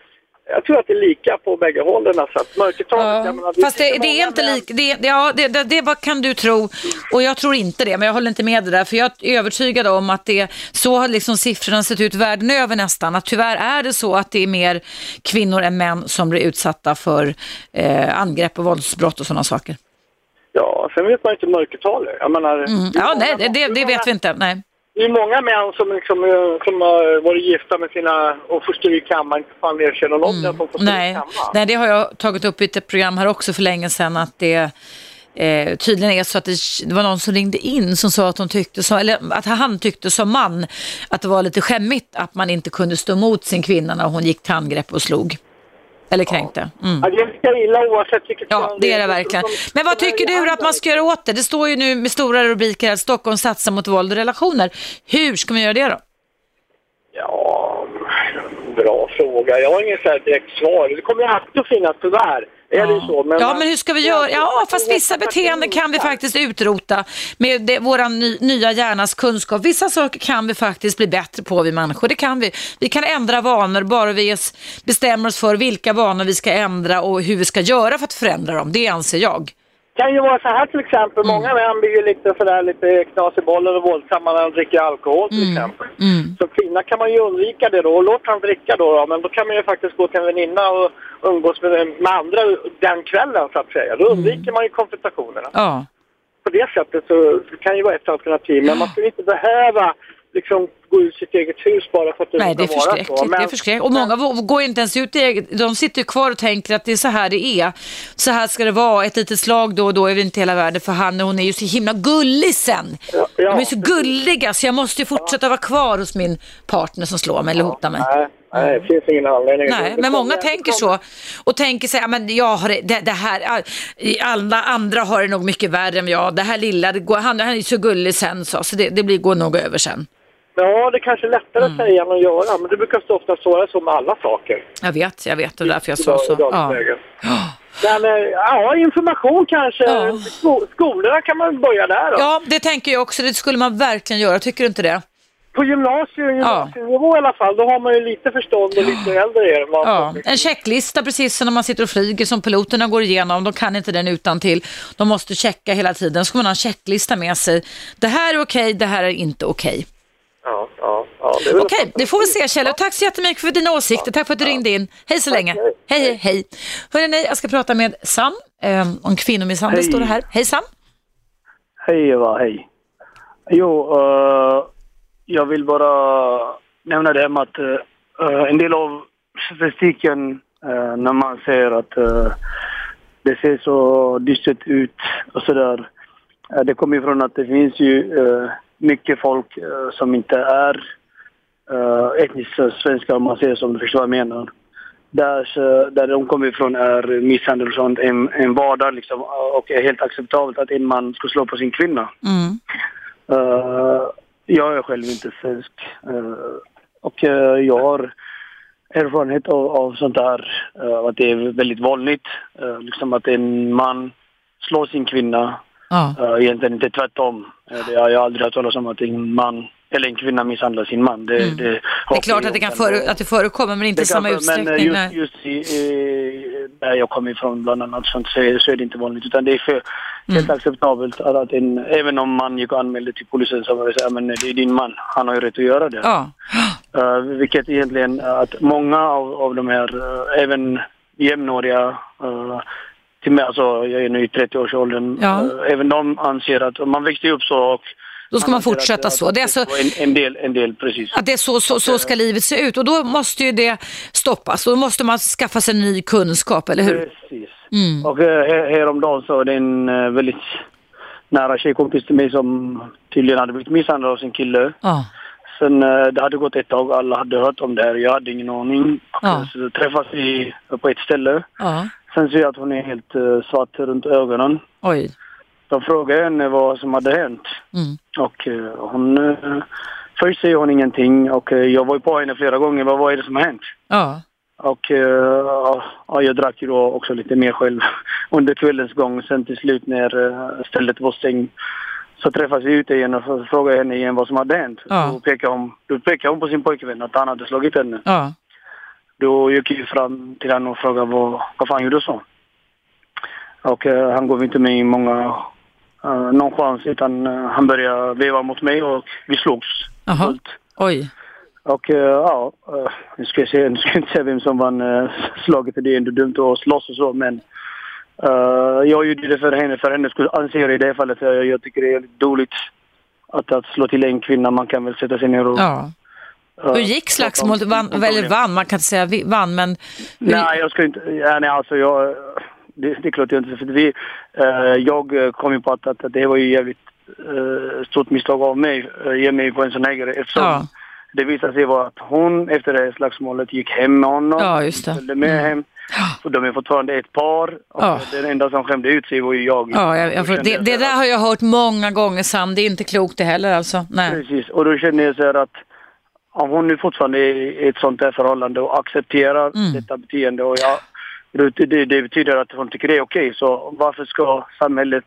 jag tror att det är lika på bägge hållen. Så att mörkertalet, Ja, menar, fast det, det är inte män- lik, det, det, ja, det, det, det vad kan du tro och jag tror inte det, men jag håller inte med det där för jag är övertygad om att det, så har liksom siffrorna sett ut världen över nästan, att tyvärr är det så att det är mer kvinnor än män som blir utsatta för eh, angrepp och våldsbrott och sådana saker. Ja, sen vet man inte mörkertalet. Jag menar, Mm. Ja, nej, det, det vet vi inte, nej. Det är många män som, liksom, eh, som har varit gifta med sina och får styr i kammaren, fan erkänner något mm. som får styr i Nej, kammaren. nej, det har jag tagit upp i ett program här också för länge sedan att det eh, tydligen är så att det, det var någon som ringde in som sa att hon tyckte så, eller att han tyckte som man att det var lite skämmigt att man inte kunde stå emot sin kvinna när hon gick till angrepp och slog. Eller kränkte. Mm. Ja, det är lika illa oavsett vilket Ja, det är det verkligen. Men vad tycker du att man ska göra åt det? Det står ju nu med stora rubriker att Stockholm satsar mot våld i relationer. Hur ska man göra det då? Ja, bra fråga. Jag har inget direkt svar. Det kommer alltid att finnas, tyvärr. Är det så? Men Ja, men hur ska vi göra? Ja, fast vissa beteenden kan vi faktiskt utrota med det, våra ny, nya hjärnas kunskap. Vissa saker kan vi faktiskt bli bättre på, vi människor. Det kan vi. Vi kan ändra vanor bara vi bestämmer oss för vilka vanor vi ska ändra och hur vi ska göra för att förändra dem. Det anser jag. Kan ju vara så här till exempel. Mm. Många män blir ju lite sådär lite knas i bollen och våldsamma när de dricker alkohol till exempel. Mm. Som kvinna kan man ju undvika det då och låt han dricka då, då. Men då kan man ju faktiskt gå till en väninna och umgås med, med andra den kvällen så att säga. Då Mm. undviker man ju konfrontationerna. Ja. På det sättet så kan ju vara ett alternativ. Men man skulle inte behöva liksom gå ur sitt eget hus bara för att det Nej, det är förskräckligt. så. Det är förskräckligt. Och många vå- går inte ens ut i eget, de sitter kvar och tänker att det är så här det är. Så här ska det vara. Ett litet slag då och då är väl inte hela världen för han och hon är ju så himla gullig sen. Ja, ja, de är så gulliga så jag måste ju fortsätta vara kvar hos min partner som slår mig eller hotar mig. Nej, nej, det finns ingen anledning. Nej, men många tänker så och tänker sig, ja, men jag har det, det, här, all- alla andra har det nog mycket värre än jag. Det här lilla, det går, han, han är så gullig sen så, så det, det blir, går nog över sen. Ja, det kanske är lättare Mm. att säga än att göra. Men det brukar stå ofta vara så med alla saker. Jag vet, jag vet, det är därför jag sa så. Ja. Men eh, ja, information kanske. Ja. Sko- skolorna kan man börja där då. ja, det tänker jag också, det skulle man verkligen göra, tycker du inte det? På gymnasium, gymnasienivå i alla fall, då har man ju lite förstånd och lite äldre är man. Ja, en checklista precis som när man sitter och flyger som piloterna går igenom. De kan inte den utan till. De måste checka hela tiden. Så ska man ha en checklista med sig. Det här är okej, det här är inte okej. Ja, ja, ja, det Okej, det får vi se Kjell. Och tack så jättemycket för dina åsikter. Tack för att du ringde in. Hej så länge. Hej, hej, hej. Hörrni, jag ska prata med Sam eh, om kvinnomisshandel. Hej. Står det här. Hej Sam. Hej Eva, hej. Jo, eh, jag vill bara nämna det med att eh, en del av statistiken eh, när man säger att eh, det ser så dystert ut och sådär. Uh, det kommer ifrån att det finns ju mycket folk som inte är uh, etniskt svenskar om man säger som du förstår vad jag menar. Där, där de kommer ifrån är misshandel och sånt en, en vardag liksom, och är helt acceptabelt att en man ska slå på sin kvinna. Mm. Jag är själv inte svensk eh, och eh, jag har erfarenhet av, av sånt där, eh, att det är väldigt vanligt. liksom att en man slår sin kvinna, Ja. egentligen inte tvärtom. Det har jag aldrig hört talas om att en man eller en kvinna misshandlar sin man. Det, det, Det är klart att det, kan före, att det förekommer, men inte i samma kan- utsträckning. Men eh, just, just i, i, där jag kommer ifrån bland annat sånt, så, är, så är det inte vanligt. Utan det är för, helt Mm. acceptabelt att, en, även om man gick och anmälde till polisen så var det så här, men det är din man, han har ju rätt att göra det. Ja. Uh, vilket egentligen att många av, av de här, uh, även jämnåriga, uh, till mig, alltså jag är nu i 30-årsåldern, Ja. även de anser att man växte upp så och Då ska man fortsätta så. Det är alltså- en, del, en del, precis. Att det är så, så, så ska livet se ut och då måste ju det stoppas. Då måste man skaffa sig ny kunskap, eller hur? Precis, Mm. Och eh, här- häromdagen så är det en eh, väldigt nära tjejkompis till mig som tydligen hade blivit misshandlad av sin kille. Ja. Sen eh, det hade gått ett tag, alla hade hört om det här. Jag hade ingen aning. Ja. Så träffas vi på ett ställe. Ja. Sen ser jag att hon är helt svart runt ögonen. Oj. De frågar henne vad som hade hänt. Mm. Och eh, hon... Eh, först säger hon ingenting och eh, jag var ju på henne flera gånger. Vad, vad är det som har hänt? Ja. Och ja, jag drack ju då också lite mer själv under kvällens gång. Sen till slut när stället var stängt så träffas vi ute igen och frågar henne igen vad som hade hänt. Ja. Då, pekar hon, då pekar hon på sin pojkvän att han hade slagit henne. Ja. Då gick jag fram till honom och frågade vad, vad fan gjorde du så? Och eh, han gav inte mig många, uh, någon chans utan eh, han började veva mot mig och vi slogs. Fullt. Oj. Och eh, ja, uh, nu ska jag se, nu ska jag inte säga vem som vann uh, slaget, det är ändå dumt att slåss och så, men jag gjorde det för henne, för hennes skull anser jag i det fallet. Jag, jag tycker det är dåligt att, att slå till en kvinna. Man kan väl sätta sig ner och... Ja. Hur gick slagsmålet? Vann, eller vann, man kan inte säga vann, men... hur- Nej, jag ska inte... Ja, nej, alltså jag... Det, det är klart jag inte... För vi, eh, jag kom ju på att, att, att det var ju jävligt eh, stort misstag av mig, uh, ge mig på en sån här grej. Eftersom Ja. det visade sig vara att hon efter det här slagsmålet gick hem med honom. Ja, just det. Följde med hem. Och de är fortfarande ett par. Och Ja. Den enda som skämde ut sig var ju jag. Ja, jag, jag, det, jag det så där har jag hört många gånger Sam, det är inte klokt det heller alltså. Nej. Precis, och då känner jag så här att om hon nu fortfarande är i ett sånt här förhållande och accepterar Mm. detta beteende och jag, det, det, det betyder att hon tycker det är okej, så varför ska samhället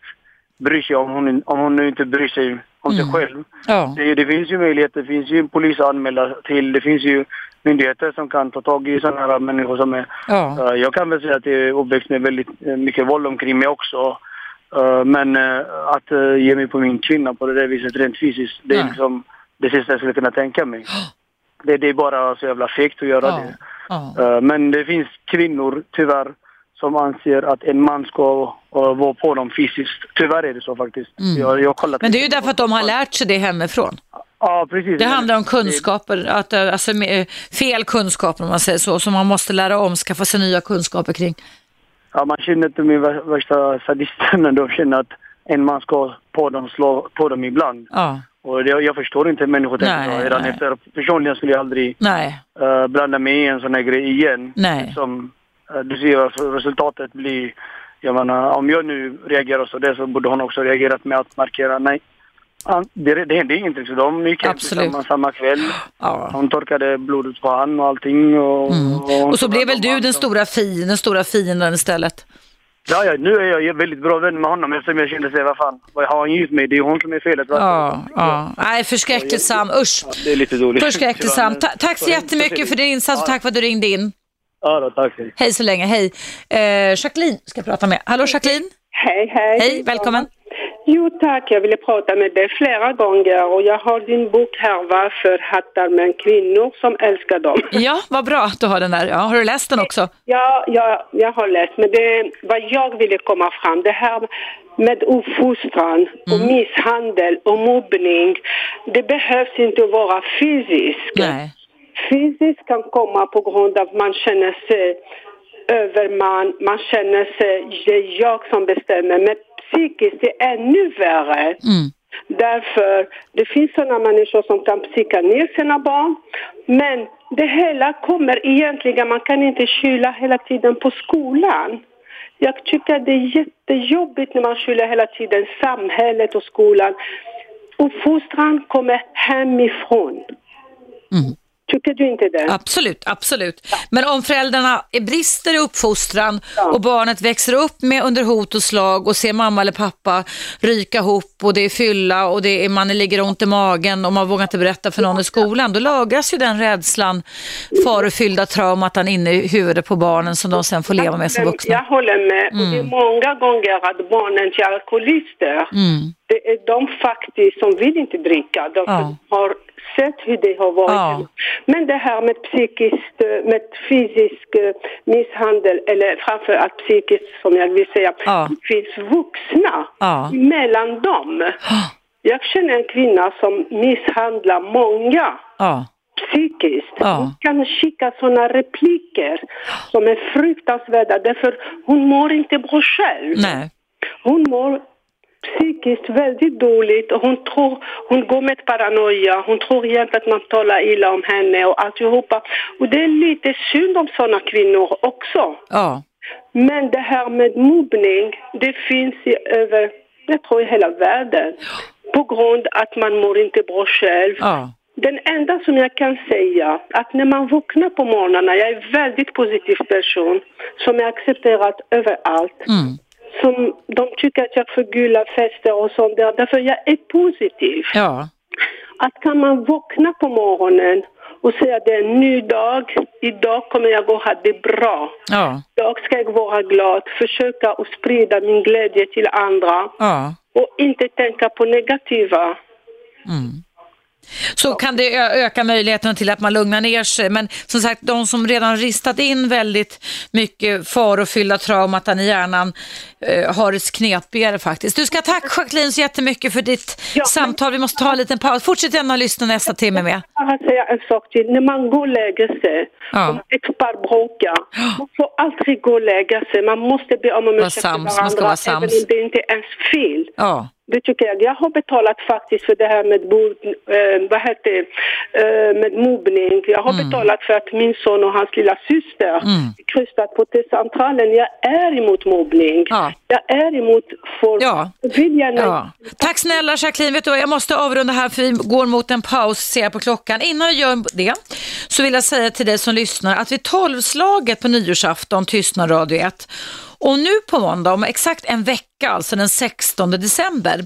bry sig om hon, om hon nu inte bryr sig om sig själv? Mm. Ja. Det, det finns ju möjligheter, det finns ju polis att anmäla till, det finns ju myndigheter som kan ta tag i sådana här människor som är... Ja. Eh, jag kan väl säga att jag är uppväxt med väldigt eh, mycket våld omkring mig också. Eh, men att ge mig på min kvinna på det där viset rent fysiskt, det är liksom det sista jag skulle kunna tänka mig. Det, det är bara så jävla fegt att göra Ja. det. Ja. Eh, men det finns kvinnor, tyvärr, som anser att en man ska uh, vara på dem fysiskt. Tyvärr är det så faktiskt. Jag, jag har kollat Mm. Men det är ju därför att de har lärt sig det hemifrån. Ja, precis. Det handlar om kunskaper, att, eh, alltså, med, fel kunskaper om man säger så, som man måste lära om, skaffa sig nya kunskaper kring. Ja, man känner inte vär- värsta sadisterna. De känner att en man ska på dem, slå på dem ibland. Ja. Och det, jag förstår inte hur människor tänker så. Redan nej. efter, personligen skulle jag aldrig uh, blanda mig i en sån här grej igen. Nej. Som, uh, du ser alltså, resultatet blir... Jag menar, om jag nu reagerar så där så borde hon också reagerat med att markera nej. Det, det hände ingenting så de gick hem tillsammans samma kväll. ja. Hon torkade blodet på han och allting. Och, hon Och så tog blev väl du den stora, fi, den stora fienden istället? Ja, ja, nu är jag väldigt bra vän med honom eftersom jag kände sig, vad fan, vad har han gjort mig? Det är hon som är felet. va? Ja, ja. Nej, förskräckligt Sam, usch. Ja, Det är lite dåligt. Förskräckligt Sam. Ta- tack så jättemycket för din insats och tack för att du ringde in. Ja, då, tack. hej. Hej så länge, hej. Eh, Jacqueline ska jag prata med. Hallå Jacqueline? Hej, hej. Hej, välkommen. Jo tack, jag ville prata med dig flera gånger och jag har din bok här, Varför hattar män kvinnor som älskar dem? Ja, vad bra att du har den där. Ja, har du läst den också? Ja, ja, jag har läst, men det vad jag ville komma fram, det här med uppfostran och misshandel och mobbning, det behövs inte vara fysiskt. Nej. Fysiskt kan komma på grund av att man känner sig överman, man känner sig, det är jag som bestämmer. Men psykiskt det är ännu värre. Mm. Därför, det finns sådana människor som kan psyka ner sina barn. Men det hela kommer egentligen, man kan inte skylla hela tiden på skolan. Jag tycker det är jättejobbigt när man skyller hela tiden samhället och skolan. Uppfostran kommer hemifrån. Mm. Tycker du inte det? Absolut, absolut. Men om föräldrarna brister i uppfostran och barnet växer upp med under hot och slag och ser mamma eller pappa ryka ihop och det är fylla och det är, man ligger ont i magen och man vågar inte berätta för någon i skolan, då lagras ju den rädslan, farofyllda traumatan inne i huvudet på barnen som de sen får leva med som Jag vuxna. håller med. Och det är många gånger att barnen till alkoholister, Mm. det är de faktiskt som vill inte dricka. De Ja. har sett hur det har varit. Ja. Men det här med psykiskt, eh, med fysisk eh, misshandel, eller framför allt psykiskt som jag vill säga, Ja. det finns vuxna Ja. mellan dem. Jag känner en kvinna som misshandlar många Ja. psykiskt. Ja. Hon kan skicka sådana repliker som är fruktansvärda därför hon mår inte bra själv. Nej. Hon mår psykiskt väldigt dåligt och hon tror, hon går med paranoia, hon tror jämt att man talar illa om henne och alltihopa. Och det är lite synd om sådana kvinnor också. Ja. Men det här med mobbning, det finns i över, jag tror i hela världen. På grund att man mår inte bra själv. Ja. Den enda som jag kan säga, att när man vaknar på morgnarna, jag är en väldigt positiv person som är accepterad överallt. Mm. Som de tycker att jag förgyller fester och sånt där, därför jag är positiv. Ja. Att kan man vakna på morgonen och säga det är en ny dag, idag kommer jag att ha det bra. Ja. Idag ska jag vara glad, försöka att sprida min glädje till andra Ja. och inte tänka på negativa. Så kan det öka möjligheten till att man lugnar ner sig. Men som sagt, de som redan ristat in väldigt mycket farofyllda trauman i hjärnan eh, har det knepigare faktiskt. Du ska tack Jacqueline så jättemycket för ditt Ja, samtal. Vi måste ta en liten paus. Fortsätt gärna lyssna nästa timme med. Jag vill säga en sak till. När man går och lägger sig, Ja. om ett par bråkar, man får aldrig gå och lägga sig. Man måste be om ursäkt till varandra, man ska vara även sams. om det inte är ens fel. Ja. Det tycker jag. Jag har betalat faktiskt för det här med, eh, vad heter, eh, med mobbning. Jag har betalat för att min son och hans lilla syster Mm. kryssat på T-centralen. Jag är emot mobbning. Ja. Jag är emot folk. Ja. Jag vill gärna Ja. Tack snälla Jacqueline. Vet du, jag måste avrunda här för vi går mot en paus ser jag på klockan. Innan vi gör det så vill jag säga till dig som lyssnar att vid tolvslaget på nyårsafton tystnar Radio 1. Och nu på måndag, om exakt en vecka, alltså den 16 december,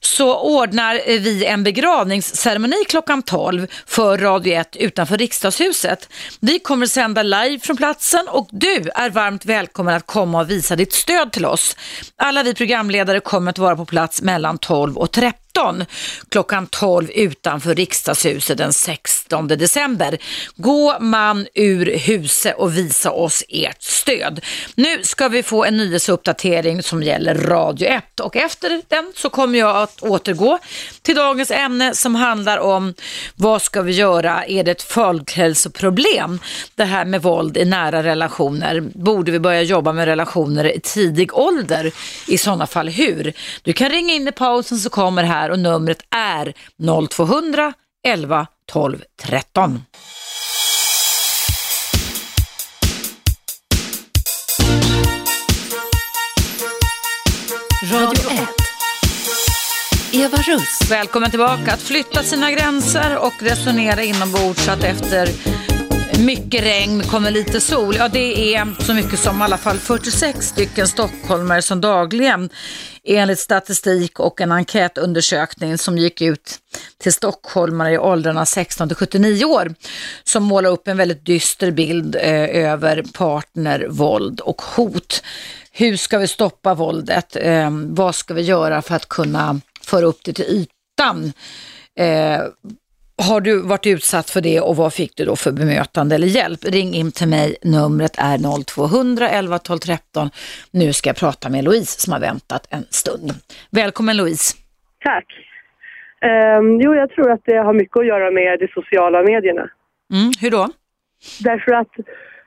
så ordnar eh, vi en begravningsceremoni klockan 12 för Radio 1 utanför riksdagshuset. Vi kommer sända live från platsen och du är varmt välkommen att komma och visa ditt stöd till oss. Alla vi programledare kommer att vara på plats mellan 12 och 13 klockan 12 utanför riksdagshuset den 16 december. Gå man ur huset och visa oss ert stöd. Nu ska vi få en nyhetsuppdatering som gäller Radio 1 och efter den så kommer jag att återgå till dagens ämne som handlar om vad ska vi göra? Är det ett folkhälsoproblem? Det här med våld i nära relationer. Borde vi börja jobba med relationer i tidig ålder? I sådana fall hur? Du kan ringa in i pausen så kommer här och numret är 0200 11 12 13. Radio 1. Eva Russ. Välkommen tillbaka. Att flytta sina gränser och resonera inombords så att efter mycket regn kommer lite sol. Ja, det är så mycket som i alla fall 46 stycken stockholmare som dagligen enligt statistik och en enkätundersökning som gick ut till stockholmare i åldrarna 16 till 79 år som målar upp en väldigt dyster bild eh, över partnervåld och hot. Hur ska vi stoppa våldet? Eh, vad ska vi göra för att kunna föra upp det till ytan? Eh, har du varit utsatt för det och vad fick du då för bemötande eller hjälp? Ring in till mig, numret är 0200 11 12 13. Nu ska jag prata med Louise som har väntat en stund. Välkommen Louise. Tack. Ehm, jo, jag tror att det har mycket att göra med de sociala medierna. Mm, hur då? Därför att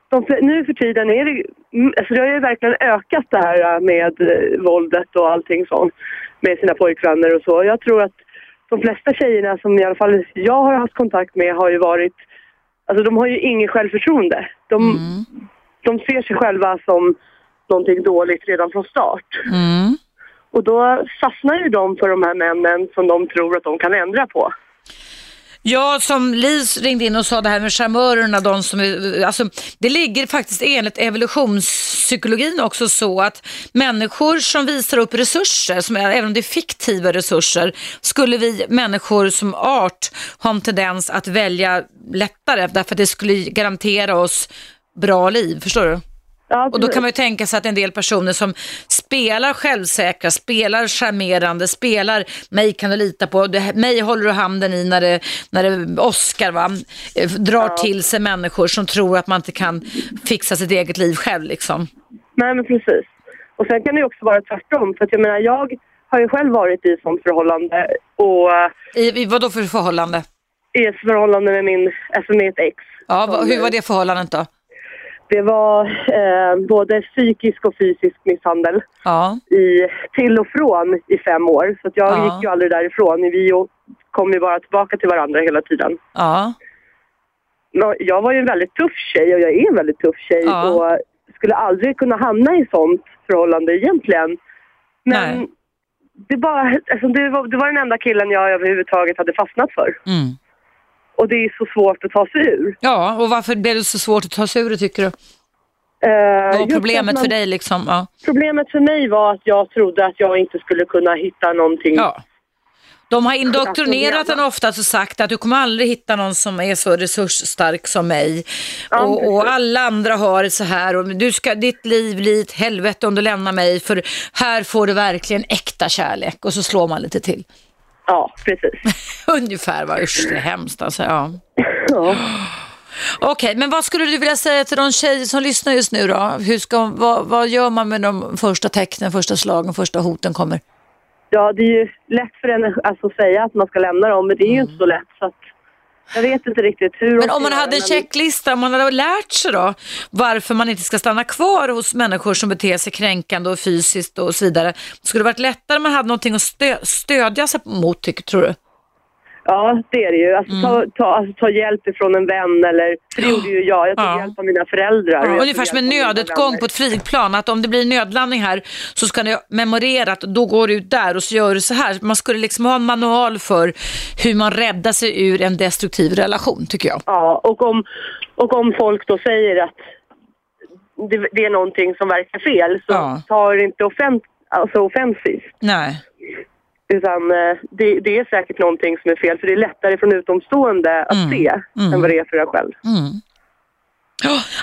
de, nu för tiden är det, mm, alltså det har ju verkligen ökat det här med eh, våldet och allting sånt med sina pojkvänner och så. Jag tror att de flesta tjejerna som i alla fall jag har haft kontakt med har ju varit, alltså de har ju ingen självförtroende. De, de ser sig själva som någonting dåligt redan från start. Mm. Och då fastnar ju de för de här männen som de tror att de kan ändra på. Ja, som Lis ringde in och sa det här med charmörerna, de som är, alltså, det ligger faktiskt enligt evolutionspsykologin också så att människor som visar upp resurser, som är, även om det är fiktiva resurser, skulle vi människor som art ha en tendens att välja lättare därför att det skulle garantera oss bra liv, förstår du? Ja, Och då kan man ju tänka sig att en del personer som spelar självsäkra, spelar charmerande, spelar mig kan du lita på, det, mig håller du handen i när det, när det Oscar va, eh, drar till sig människor som tror att man inte kan fixa sitt eget liv själv liksom. Nej, men precis. Och sen kan det ju också vara tvärtom. För att jag menar, jag har ju själv varit i ett sånt förhållande och I, i vad då för förhållande? i ett förhållande med min, alltså med ett ex. Ja, hur var det förhållandet då? Det var eh, både psykisk och fysisk misshandel Ja. i, till och från i fem år. Så jag Ja. gick ju aldrig därifrån. Vi kom ju bara tillbaka till varandra hela tiden. Ja. Jag var ju en väldigt tuff tjej och jag är en väldigt tuff tjej Ja. och skulle aldrig kunna hamna i sånt förhållande egentligen. Men Nej. det, bara, alltså det, var, det var den enda killen jag överhuvudtaget hade fastnat för. Mm. Och det är så svårt att ta sig ur. Ja, och varför blev det så svårt att ta sig ur det tycker du? Eh, Vad var problemet man- för dig liksom? Ja. Problemet för mig var att jag trodde att jag inte skulle kunna hitta någonting. ja. De har indoktrinerat Alltså, en oftast och sagt att du kommer aldrig hitta någon som är så resursstark som mig. Ja, och, och alla andra har det så här och du ska, ditt liv blir ett helvete om du lämnar mig för här får du verkligen äkta kärlek och så slår man lite till. Ja, precis. Ungefär va, usch det är hemskt alltså. Ja. Ja. Okej, men vad skulle du vilja säga till de tjejer som lyssnar just nu då? Hur ska, vad, vad gör man med de första tecknen, första slagen, första hoten kommer? ja, det är ju lätt för en alltså, att säga att man ska lämna dem, men det är ju inte så lätt. Så att jag vet inte riktigt hur Men om man göra, hade en checklista, om man hade lärt sig då varför man inte ska stanna kvar hos människor som beter sig kränkande och fysiskt och så vidare. Skulle det varit lättare om man hade någonting att stö stödja sig mot, tycker, tror du? Ja, det är det ju. Alltså, ta, Mm. ta, alltså, ta hjälp ifrån en vän eller... För det gjorde ju jag. Jag tog Ja. hjälp av mina föräldrar. tog Ungefär som en nödutgång på ett flygplan, att om det blir nödlandning här så ska ni memorera att då går du ut där och så gör du så här. Man skulle liksom ha en manual för hur man räddar sig ur en destruktiv relation, tycker jag. Ja, och om, och om folk då säger att det, det är någonting som verkar fel så Ja. ta det inte offent, alltså offensivt. Nej. Utan eh, det, det är säkert någonting som är fel för det är lättare från utomstående att Mm. se än vad det är för en själv.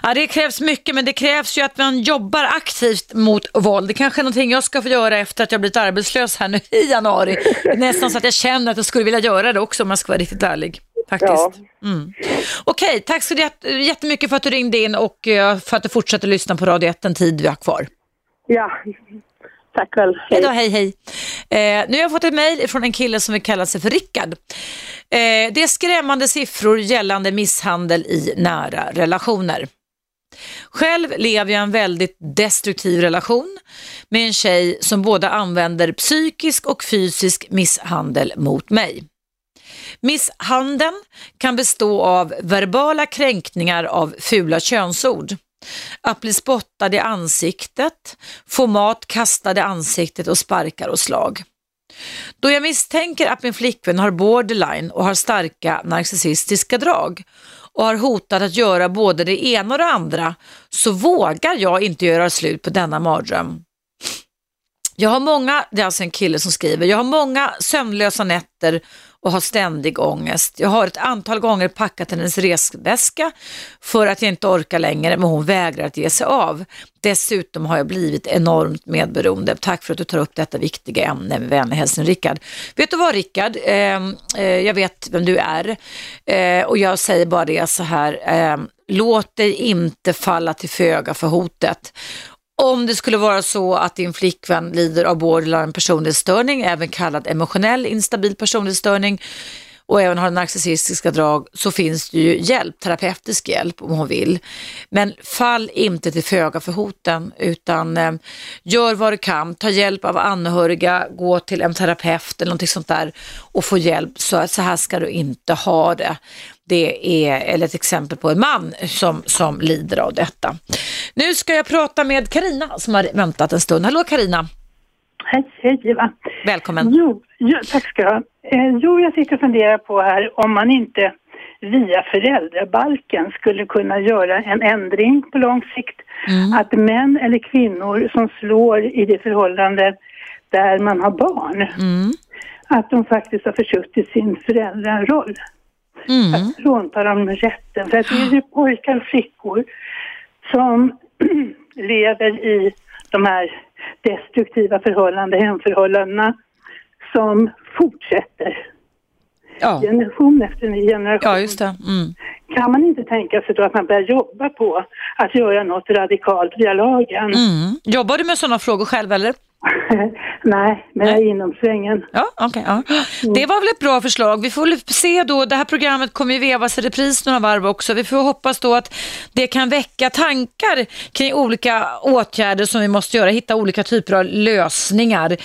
Ja, det krävs mycket, men det krävs ju att man jobbar aktivt mot våld. Det kanske är någonting jag ska få göra efter att jag blivit arbetslös här nu i januari. Nästan så att jag känner att jag skulle vilja göra det också om jag ska vara riktigt ärlig. Faktiskt. Ja. Mm. Okej, tack så jätte- jättemycket för att du ringde in och eh, för att du fortsätter lyssna på Radio 1 den tid vi har kvar. Ja, tack väl. Hej då, hej hej. Eh, nu har jag fått ett mejl från en kille som vill kalla sig för Rickard. Eh, det är skrämmande siffror gällande misshandel i nära relationer. Själv lever jag en väldigt destruktiv relation med en tjej som både använder psykisk och fysisk misshandel mot mig. Misshandeln kan bestå av verbala kränkningar av fula könsord, att bli spottad i ansiktet, få mat kastad i ansiktet och sparkar och slag. Då jag misstänker att min flickvän har borderline och har starka narcissistiska drag och har hotat att göra både det ena och det andra så vågar jag inte göra slut på denna mardröm. Jag har många, det är alltså en kille som skriver, jag har många sömnlösa nätter och har ständig ångest. Jag har ett antal gånger packat hennes resväska för att jag inte orkar längre men hon vägrar att ge sig av. Dessutom har jag blivit enormt medberoende. Tack för att du tar upp detta viktiga ämne med vänlig hälsning Rickard. Vet du vad Rickard, eh, eh, jag vet vem du är eh, och jag säger bara det så här, eh, låt dig inte falla till föga för hotet. Om det skulle vara så att din flickvän lider av borderline personlighetsstörning, även kallad emotionell instabil personlighetsstörning och även har narcissistiska drag så finns det ju hjälp, terapeutisk hjälp om hon vill. Men fall inte till föga för hoten utan eh, gör vad du kan, ta hjälp av anhöriga, gå till en terapeut eller någonting sånt där och få hjälp. Så, så här ska du inte ha det. Det är eller ett exempel på en man som, som lider av detta. Nu ska jag prata med Karina som har väntat en stund. Hallå Karina, Hej, hej Eva. välkommen. Jo, jo, tack ska du ha. Eh, jo, jag sitter och funderar på här om man inte via föräldrabalken skulle kunna göra en ändring på lång sikt. Att män eller kvinnor som slår i det förhållande där man har barn, att de faktiskt har försuttit sin föräldraroll. Att frånta dem rätten. För att det är ju pojkar och flickor som lever i de här destruktiva förhållanden, hemförhållandena, som fortsätter Ja, generation efter generation. ja just det. Mm. Kan man inte tänka sig då att man börjar jobba på att göra något radikalt via lagen? Mm. Jobbar du med sådana frågor själv eller? Nej, men jag är inom svängen. Ja, okej. ja. Det var väl ett bra förslag. Vi får väl se då, det här programmet kommer ju vevas i repris några varv också. Vi får hoppas då att det kan väcka tankar kring olika åtgärder som vi måste göra, hitta olika typer av lösningar.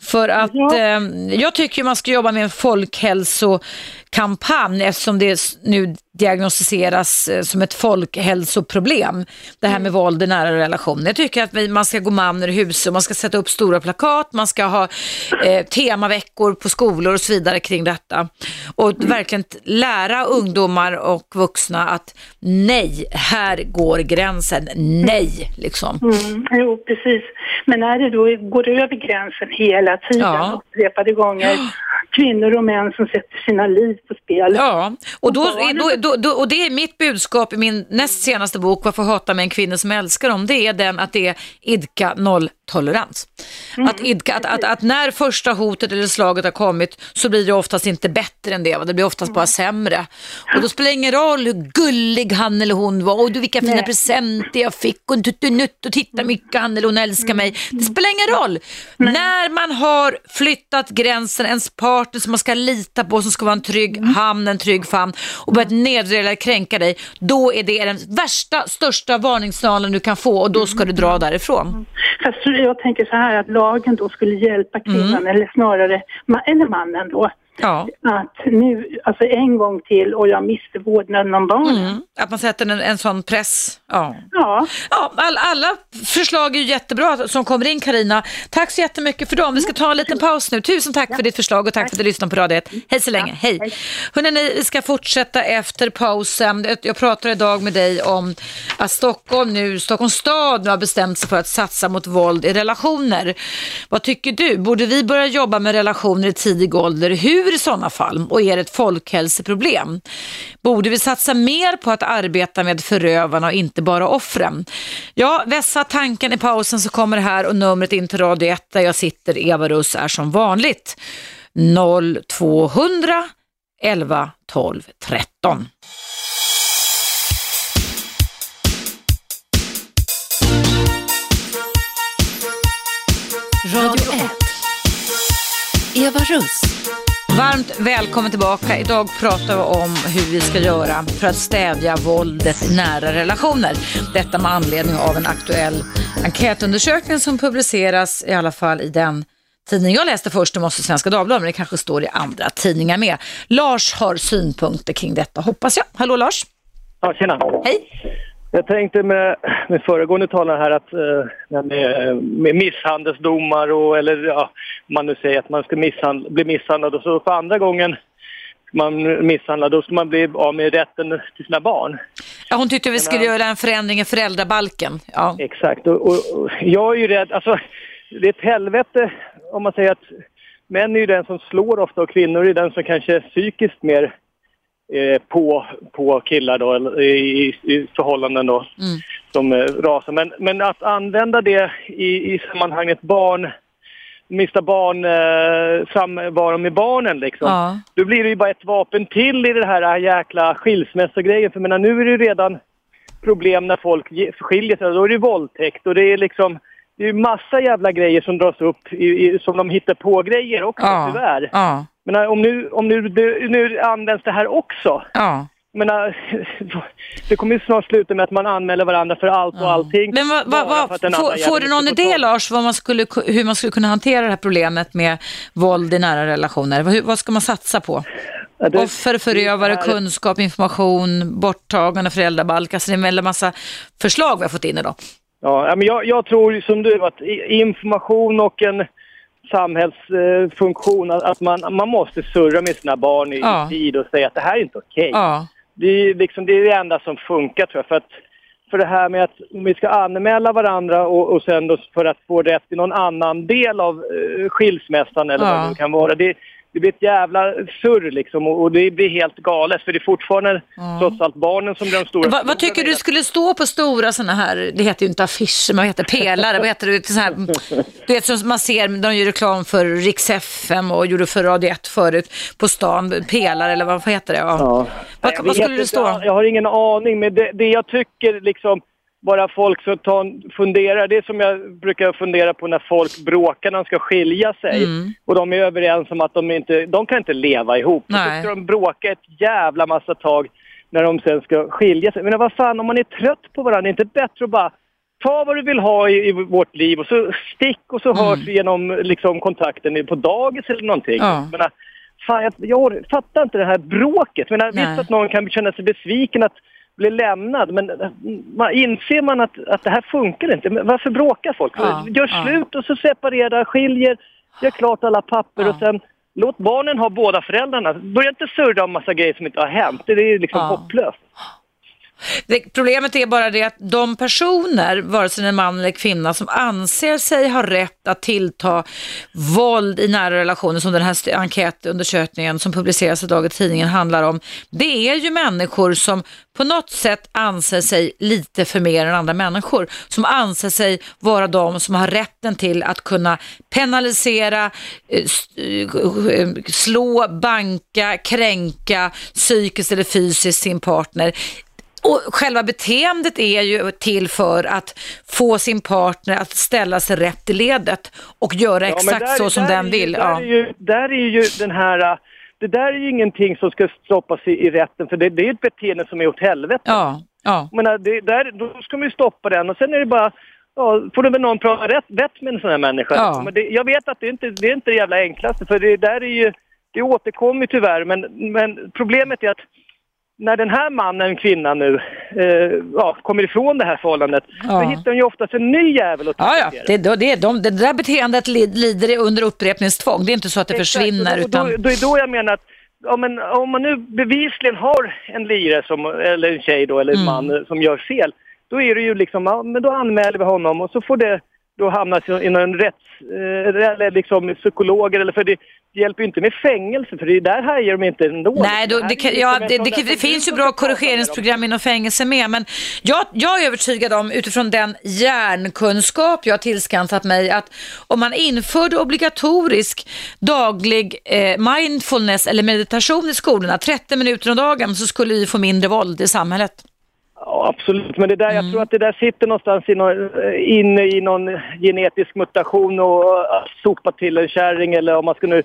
För att eh, jag tycker man ska jobba med en folkhälsokampanj eftersom det nu diagnostiseras eh, som ett folkhälsoproblem. Det här med våld i nära relationer. Jag tycker att vi, man ska gå man ur huset, man ska sätta upp stora plakat, man ska ha eh, temaveckor på skolor och så vidare kring detta. Och verkligen t- lära ungdomar och vuxna att nej, här går gränsen. Nej, liksom. Mm, jo, precis. Men när det då går över gränsen hela tiden, Ja. upprepade gånger, kvinnor och män som sätter sina liv på spel. Ja, och, då, barnen- då, då, och det är mitt budskap i min näst senaste bok, Varför hata med en kvinna som älskar dem, det är den att det är idka nolltolerans. Att, idka, att, att, att när första hotet eller slaget har kommit så blir det oftast inte bättre än det, va? det blir oftast bara sämre. Och då spelar det ingen roll hur gullig han eller hon var, och du vilka fina Nej. presenter jag fick och tuttunutt och titta mycket han eller hon älskar mig. Det spelar ingen roll. När man har flyttat gränsen, ens partner som man ska lita på, som ska vara en trygg hamn, en trygg famn och börjat nedvärdera eller kränka dig, då är det den värsta, största varningssignalen du kan få och då ska du dra därifrån. Fast jag tänker så här att lagen då skulle hjälpa kvinnan, Mm. eller snarare ma- eller mannen då. Ja. Att nu, alltså en gång till och jag miste vårdnaden om barnen. Mm. Att man sätter en, en sån press. Ja. Ja. Ja, all, alla förslag är ju jättebra som kommer in Karina. Tack så jättemycket för dem. Vi ska ta en liten paus nu. Tusen tack för ditt förslag och tack, för att du lyssnade på Radio 1. Hej så länge. Hej. Hörrni, ni, vi ska fortsätta efter pausen. Jag- Jag pratar idag med dig om att Stockholm nu, Stockholms stad nu har bestämt sig för att satsa mot våld i relationer. Vad tycker du? Borde vi börja jobba med relationer i tidig ålder? Hur i sådana fall? Och är det ett folkhälsoproblem? Borde vi satsa mer på att arbeta med förövarna och inte bara offren? Ja, vässa tanken i pausen så kommer det här och numret in till Radio 1 där jag sitter, Eva Russ, är som vanligt 0200 11 12 13. Radio 1. Eva Russ. Varmt välkommen tillbaka. Idag pratar vi om hur vi ska göra för att stävja våldet i nära relationer. Detta med anledning av en aktuell enkätundersökning som publiceras i alla fall i den tidning jag läste först, det måste Svenska Dagbladet, men det kanske står i andra tidningar med. Lars har synpunkter kring detta, hoppas jag. Hallå Lars! Ja, tjena. Hej! Jag tänkte med, med föregående talare här att eh, det här med, med misshandelsdomar och eller ja, man nu säger att man ska misshandla, bli misshandlad och så för andra gången man misshandlar då ska man bli av med rätten till sina barn. Ja, hon tyckte vi skulle göra en förändring i föräldrabalken. Ja. Exakt. Och, och, och jag är ju rädd, alltså det är ett helvete om man säger att män är ju den som slår ofta och kvinnor är den som kanske är psykiskt mer eh, på, på killar då, eller i, i förhållanden då, Mm. som eh, rasar. Men, men att använda det i, i sammanhanget barn, mista barn, eh, samvaro med barnen liksom. Ja. Då blir det ju bara ett vapen till i det här jäkla skilsmässogrejen. För menar, nu är det ju redan problem när folk skiljer sig. Då är det våldtäkt och det är liksom det är ju massa jävla grejer som dras upp i, i, som de hittar på grejer också Ja. tyvärr. Ja. Men om nu, om nu, det, nu används det här också. Ja. Men det kommer ju snart sluta med att man anmäler varandra för allt och allting. Men för att den får, får du någon idé. Lars vad man skulle, hur man skulle kunna hantera det här problemet med våld i nära relationer? Vad, hur- vad ska man satsa på? Ja, det- Offer, förövare, här- kunskap, information, borttagande föräldrabalk. Alltså det är en massa förslag vi har fått in idag. Ja, men jag, jag tror som du att information och en samhällsfunktion, att, man, man måste surra med sina barn i, Ja. tid och säga att det här är inte okej. Ja. Det, är liksom, det är det enda som funkar tror jag. För, att, för det här med att vi ska anmäla varandra och, och sen för att få rätt i någon annan del av eh, skilsmässan eller Ja. vad det kan vara. Det, det blir ett jävla surr liksom och, och det blir helt galet för det är fortfarande trots allt barnen som blir de stora Vad, vad tycker du skulle stå på stora sådana här, det heter ju inte affischer, men vad heter pelare, vad heter det, så här, du vet som man ser, de gör reklam för Rix FM och gjorde för Radio 1 förut, på stan, pelare eller vad heter det? Ja. Ja. Vad, Jag vad skulle det stå? Jag har ingen aning, men det, det jag tycker liksom bara folk så ta, funderar, det är som jag brukar fundera på när folk bråkar när de ska skilja sig. Mm. Och de är överens om att de inte, de kan inte leva ihop. Nej. Så ska de bråka ett jävla massa tag när de sen ska skilja sig. Men vad fan, om man är trött på varandra, är det inte bättre att bara ta vad du vill ha i, i vårt liv och så stick och så hörs vi genom liksom, kontakten på dagis eller någonting. Ja. Menar, fan, jag, jag fattar inte det här bråket. Nej. visst att någon kan känna sig besviken att bli lämnad, men man, inser man att, att det här funkar inte, men varför bråkar folk? Ja, Gör ja. slut och så separera, skiljer, gör klart alla papper och sen låt barnen ha båda föräldrarna. Börja inte surra om massa grejer som inte har hänt. Det är liksom Ja. hopplöst. Det, problemet är bara det att de personer, vare sig det är en man eller kvinna, som anser sig ha rätt att tillta våld i nära relationer, som den här enkätundersökningen som publiceras idag i tidningen handlar om, det är ju människor som på något sätt anser sig lite för mer än andra människor, som anser sig vara de som har rätten till att kunna penalisera, eh, eh, slå, banka, kränka psykiskt eller fysiskt sin partner. Och själva beteendet är ju till för att få sin partner att ställa sig rätt i ledet och göra Ja, men exakt där- så som den är ju- vill. Där, Ja. är ju, där är ju den här... äh, Det där är ju ingenting som ska stoppas i, i rätten, för det, det är ett beteende som är åt helvete. Ja, ja. Menar, det, där, då ska man ju stoppa den och sen är det bara... Ja, får det väl någon prata rätt, rätt med en sån här människa. Ja. Men det, jag vet att det är inte det är inte det jävla enklaste, för det där är ju... Det återkommer tyvärr, men, men problemet är att när den här mannen, kvinnan nu, eh, ja, kommer ifrån det här förhållandet, Ja. då hittar hon ju oftast en ny jävel att Ja, ja. Det, det, det, de, det där beteendet li- lider under upprepningstvång. Det är inte så att det Exakt, försvinner. och då, utan... då, då är då jag menar att ja, men, om man nu bevisligen har en lire som, eller en tjej då, eller en Mm. man eh, som gör fel, då är det ju liksom, ja, men då anmäler vi honom och så får det då hamna i någon rätts, eh, eller liksom psykologer, eller för det hjälper ju inte med fängelse, för det är där hajar de inte ändå. Nej, då, det, kan, ja, det, det, det finns ju bra korrigeringsprogram inom fängelse med, men jag, jag är övertygad om utifrån den hjärnkunskap jag har tillskansat mig att om man införde obligatorisk daglig eh, mindfulness eller meditation i skolorna, 30 minuter om dagen, så skulle vi få mindre våld i samhället. Ja, absolut. Men det där, Mm. jag tror att det där sitter någonstans i någon, eh, inne i någon genetisk mutation och sopa till en kärring eller om man ska nu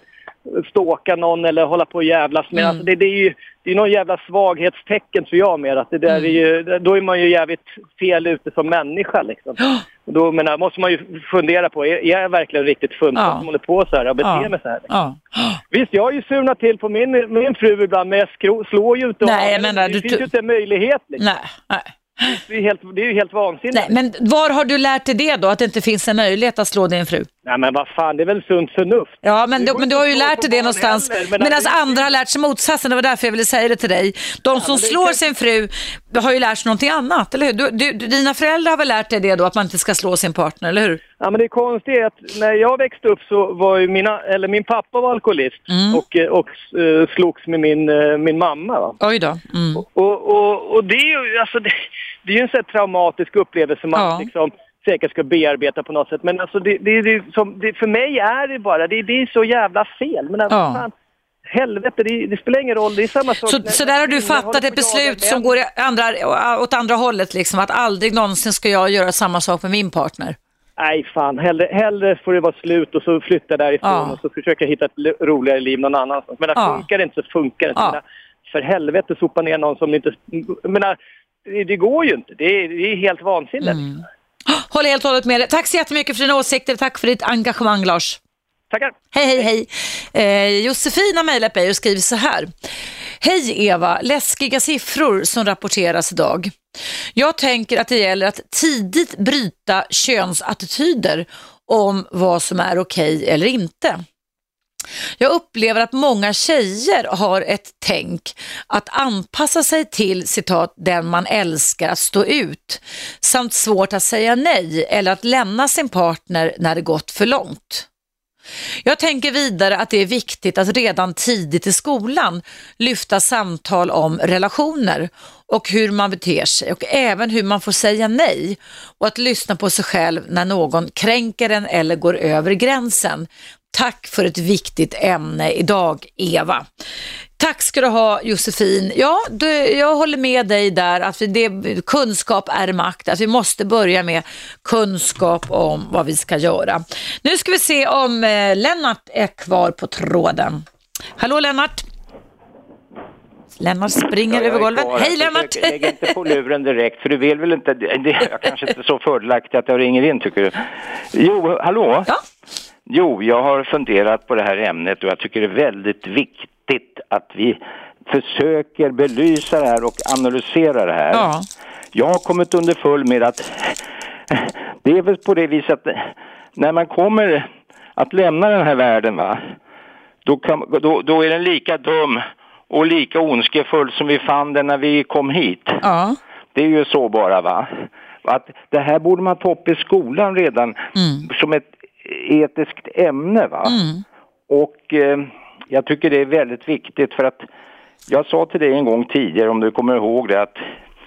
ståka någon eller hålla på och jävlas med. Mm. Alltså det, det är ju det är någon jävla svaghetstecken tror jag mer. Att det där är ju, då är man ju jävligt fel ute som människa liksom. Och då menar, måste man ju fundera på, är, är jag verkligen riktigt funtad Ja. som håller på så här och beter Ja. mig så här? Ja. Visst, jag har ju surnat till på min, min fru ibland men jag skro, slår ju inte Nej, men det, du- finns ju inte en möjlighet liksom. Nej, nej. Det är, helt, det är ju helt vansinnigt. nej, men var har du lärt dig det då, att det inte finns en möjlighet att slå din fru? Nej men vad fan, det är väl sunt förnuft. Ja, men, du, men du har ju lärt dig det någonstans. heller, men Medan alltså- andra har lärt sig motsatsen, det var därför jag ville säga det till dig. De som men det slår kan- sin fru har ju lärt sig någonting annat, eller hur? Du, du, dina föräldrar har väl lärt dig det då, att man inte ska slå sin partner, eller hur? Ja men det är att när jag växte upp så var ju mina, eller min pappa var alkoholist Mm. och, eh, och eh, slogs med min, eh, min mamma. Va? Oj då. Mm. Och, och, och det är ju alltså, det, det är ju en sån här traumatisk upplevelse man Ja. liksom säkert ska bearbeta på något sätt. Men alltså det, det, det, som, det, för mig är det bara, det, det är så jävla fel. Men alltså, Ja. fan, helvete, det, det spelar ingen roll. Det är samma sak. Så, när- så där har du fattat ett beslut som går andra, åt andra hållet, liksom, att aldrig någonsin ska jag göra samma sak med min partner. Nej, fan. Hellre, hellre får det vara slut och så flytta därifrån Ja. och så försöka hitta ett roligare liv någon annanstans. Men Ja. funkar det inte så funkar det inte. Ja. Men, för helvete sopa ner någon som inte... Jag menar, det, det går ju inte. Det är, det är helt vansinnigt. Mm. Håller helt och hållet med dig. Tack så jättemycket för dina åsikter. Tack för ditt engagemang, Lars. Tackar! Hej, hej, hej. Eh, Josefin har mejlat mig och skriver så här. Hej Eva, läskiga siffror som rapporteras idag. Jag tänker att det gäller att tidigt bryta könsattityder om vad som är okej eller inte. Jag upplever att många tjejer har ett tänk att anpassa sig till citat den man älskar att stå ut samt svårt att säga nej eller att lämna sin partner när det gått för långt. Jag tänker vidare att det är viktigt att redan tidigt i skolan lyfta samtal om relationer och hur man beter sig och även hur man får säga nej och att lyssna på sig själv när någon kränker en eller går över gränsen. Tack för ett viktigt ämne idag, Eva. Tack ska du ha Josefin. Ja, du, jag håller med dig där att vi, det, kunskap är makt. Att vi måste börja med kunskap om vad vi ska göra. Nu ska vi se om eh, Lennart är kvar på tråden. Hallå Lennart! Lennart springer Ja, över golvet. kvar. Hej Lennart! Lägg inte på luren direkt, för du vill väl inte... Det är kanske inte så fördelaktigt att jag ringer in, tycker du? Jo, hallå? Ja. Jo, jag har funderat på det här ämnet och jag tycker det är väldigt viktigt att vi försöker belysa det här och analysera det här. Ja. Jag har kommit underfull med att det är väl på det viset att när man kommer att lämna den här världen, va, då, kan, då, då är den lika dum och lika ondskefull som vi fann den när vi kom hit. Ja. Det är ju så bara va. Att det här borde man ta upp i skolan redan som ett etiskt ämne va. Och eh, jag tycker det är väldigt viktigt för att jag sa till dig en gång tidigare om du kommer ihåg det att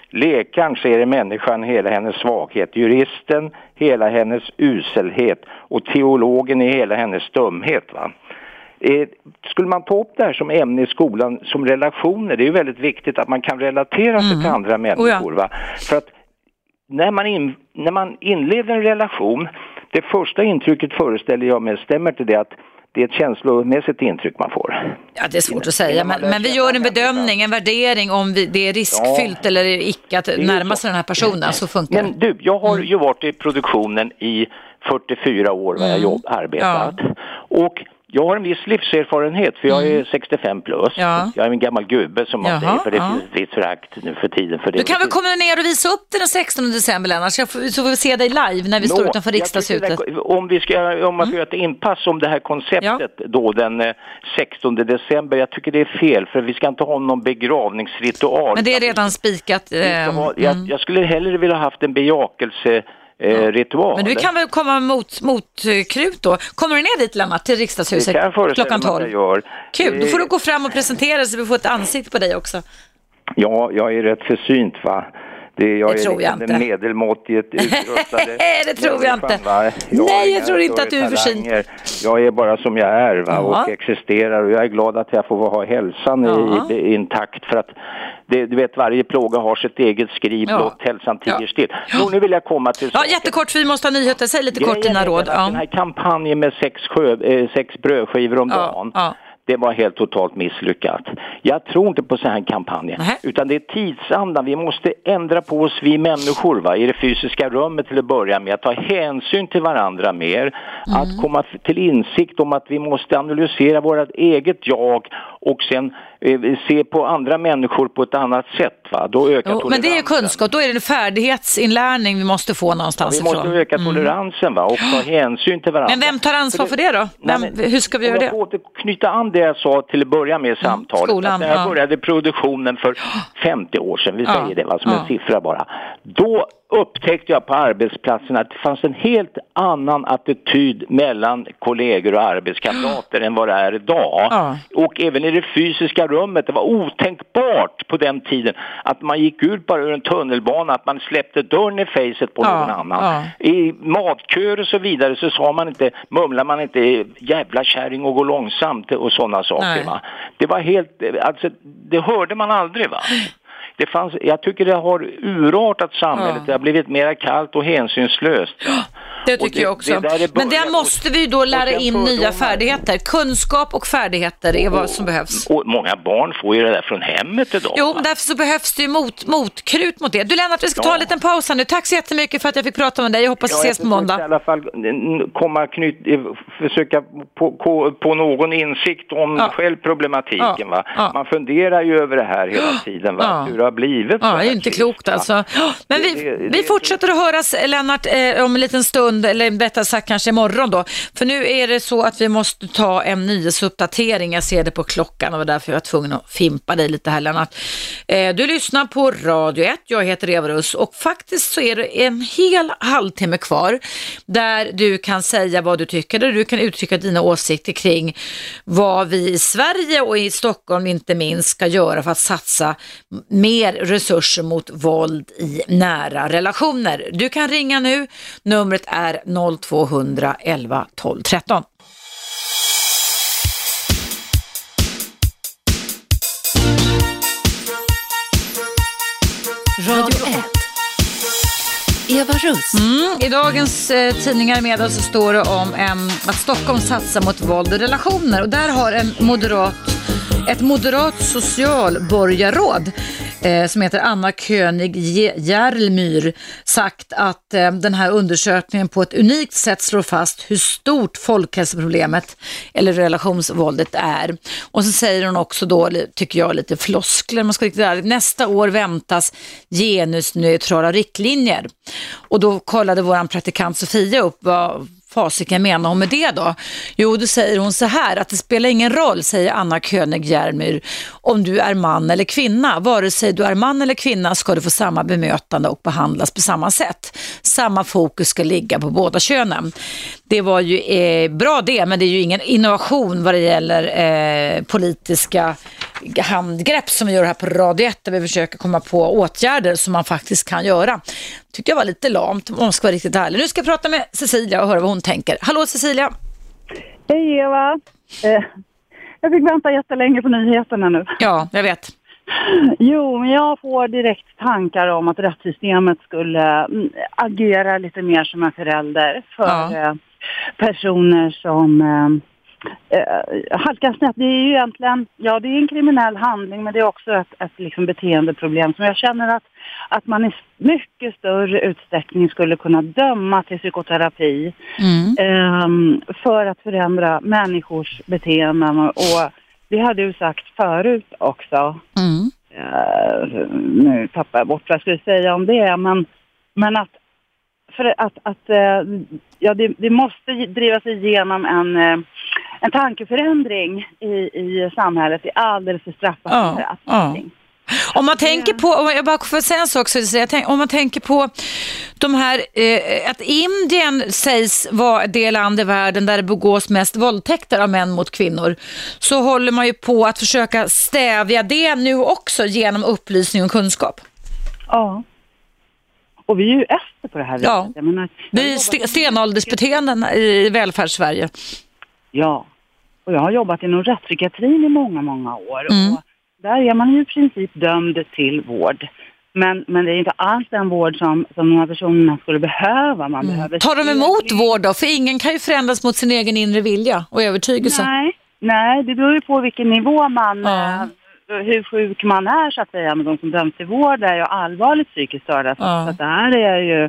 läkaren ser i människan hela hennes svaghet, juristen hela hennes uselhet och teologen i hela hennes dumhet va. Eh, skulle man ta upp det här som ämne i skolan som relationer, det är ju väldigt viktigt att man kan relatera sig till andra människor. Va? För att när man, in, när man inleder en relation, det första intrycket föreställer jag mig stämmer till det att det är ett känslomässigt intryck man får. Ja, det är svårt att säga, men, men vi gör en bedömning, en värdering om vi, det är riskfyllt eller icke att närma sig den här personen. Så funkar det. Men du, jag har ju varit i produktionen i 44 år vad jag jobb, arbetat. Och jag har en viss livserfarenhet för jag är 65 plus. Ja. Jag är en gammal gubbe som man Jaha, säger för det ja. finns ett visst förakt nu för tiden för det. Du kan väl komma ner och visa upp den 16 december Lennart, så, får, så får vi se dig live när vi står Nå, utanför jag riksdagshuset. det- Om vi ska, om man ska göra ett inpass om det här konceptet då den eh, 16 december, jag tycker det är fel för vi ska inte ha någon begravningsritual. Men det är redan spikat. Ska Eh, ha, jag, jag skulle hellre vilja ha haft en bejakelse eh, ritual. men du kan väl komma mot, mot eh, krut då? Kommer du ner dit Lennart, till Det riksdagshuset kan jag klockan mig att 12? jag gör. Kul, då får Eh, du gå fram och presentera så vi får ett ansikte på dig också. Ja, jag är rätt försynt va. Det, jag Det är tror jag inte. medelmåttigt utrustade det tror jag inte. va. Nej, har jag tror inte att du är försynt. talanger. Jag är bara som jag är va, Ja. och existerar och jag är glad att jag får ha hälsan Ja. i, i, intakt för att det, du vet varje plåga har sitt eget skriv, Ja. låt hälsan tiger Ja. still. Jo, nu vill jag komma till Ja, jättekort för vi måste ha nyheter. Säg lite kort Grejen dina är råd. den Ja. Här kampanjen med sex, sjö, eh, sex brödskivor om Ja, dagen, ja. Det var helt totalt misslyckat. Jag tror inte på sådana här kampanjer, utan det är tidsandan. Vi måste ändra på oss, vi människor, va? i det fysiska rummet till att börja med, att ta hänsyn till varandra mer, Mm. att komma till insikt om att vi måste analysera vårt eget jag och sen se på andra människor på ett annat sätt. Va? Då ökar Jo, men det är kunskap, då är det en färdighetsinlärning vi måste få någonstans Vi måste ifrån. öka toleransen va? och ta hänsyn till varandra. Men vem tar ansvar för det då? Vem, Nej, men- hur ska vi göra jag det? får återknyta an det jag sa till att börja med i samtalet. skolan, att när jag ja. började produktionen för 50 år sedan, vi Ja, säger det va, som ja. en siffra bara. Då upptäckte jag på arbetsplatsen att det fanns en helt annan attityd mellan kollegor och arbetskamrater än vad det är idag. Ja. Och även i det fysiska rummet, det var otänkbart på den tiden att man gick ut bara ur en tunnelbana, att man släppte dörren i facet på Ja, någon annan. ja. I matköer och så vidare så sa man inte, mumlar man inte jävla kärring och gå långsamt och sådana saker. Det var helt, alltså det hörde man aldrig va. Det fanns, jag tycker det har urartat samhället, Ja. det har blivit mer kallt och hänsynslöst. Det Och tycker det- jag också. det Men där måste vi då lära in fördomar. nya färdigheter. Kunskap och färdigheter är vad som behövs. Och många barn får ju det där från hemmet idag. Jo, därför så behövs det ju mot, motkrut mot det. Du Lennart, vi ska ta en liten paus här nu. Tack så jättemycket för att jag fick prata med dig. Jag hoppas vi Ja, ses på jag måndag. i alla fall mm, komma knyt, eh, försöka på, på, på någon insikt om Ja. själv problematiken. Ja. Va? Ja. Man funderar ju över det här hela tiden, va? Har blivit. så Ja, det är inte klokt alltså. Men vi, Det- det- vi fortsätter att höras Lennart eh, om en liten stund, eller rättare sagt kanske imorgon då. För nu är det så att vi måste ta en nyhetsuppdatering. Jag ser det på klockan och var därför jag var tvungen att fimpa dig lite här Lennart. Eh, du lyssnar på Radio 1, jag heter Eva Russ och faktiskt så är det en hel halvtimme kvar där du kan säga vad du tycker, där du kan uttrycka dina åsikter kring vad vi i Sverige och i Stockholm inte minst ska göra för att satsa mer mer resurser mot våld i nära relationer. Du kan ringa nu. Numret är 0200 11 12 13. Radio 1. Eva Russ. Mm, I dagens eh, tidningar med oss står det om eh, att Stockholm satsar mot våld i relationer och där har en moderat ett moderat socialborgarråd eh, som heter Anna König Järlmyr sagt att eh, den här undersökningen på ett unikt sätt slår fast hur stort folkhälsoproblemet eller relationsvåldet är. Och så säger hon också då, tycker jag, lite floskler, man ska riktigt ärligt, nästa år väntas genusneutrala riktlinjer. Och då kollade vår praktikant Sofia upp vad fasiken menar hon med det då? Jo, då säger hon så här att det spelar ingen roll, säger Anna König Järmyr, om du är man eller kvinna. Vare sig du är man eller kvinna ska du få samma bemötande och behandlas på samma sätt. Samma fokus ska ligga på båda könen. Det var ju eh, bra det, men det är ju ingen innovation vad det gäller eh, politiska handgrepp som vi gör här på Radio 1 där vi försöker komma på åtgärder som man faktiskt kan göra. Tyckte jag var lite lamt om man ska vara riktigt ärlig. Nu ska jag prata med Cecilia och höra vad hon tänker. Hallå Cecilia! Hej Eva! Eh, jag fick vänta jättelänge på nyheterna nu. Ja, jag vet. Jo, men jag får direkt tankar om att rättssystemet skulle mm, agera lite mer som en förälder för ja. Eh, personer som eh, eh, halkar snett. Det är ju egentligen, ja det är en kriminell handling men det är också ett, ett liksom beteendeproblem som jag känner att, att man i mycket större utsträckning skulle kunna döma till psykoterapi mm. eh, för att förändra människors beteenden och det hade du sagt förut också. Mm. Uh, nu tappar jag bort vad jag skulle säga om det, men, men att, för att, att uh, ja, det, det, måste drivas igenom en, uh, en tankeförändring i, i samhället. Det är alldeles för straffbart. Ja, Om man tänker på, om jag bara får säga en sak, så om man tänker på de här, eh, att Indien sägs vara det land i världen där det begås mest våldtäkter av män mot kvinnor, så håller man ju på att försöka stävja det nu också genom upplysning och kunskap. Ja. Och vi är ju efter på det här Ja, menar, vi är stenåldersbeteenden i välfärdssverige. Ja, och jag har jobbat inom rättspsykiatrin i många, många år. Mm. Och där är man ju i princip dömd till vård. Men, men det är inte alls den vård som, som de här personerna skulle behöva. Man mm. behöver Tar de emot vård då? För ingen kan ju förändras mot sin egen inre vilja och övertygelse. Nej, nej det beror ju på vilken nivå man, ja. Eh, hur sjuk man är så att säga. Men de som döms till vård är ju allvarligt psykiskt störda. Ja. Så att det här är ju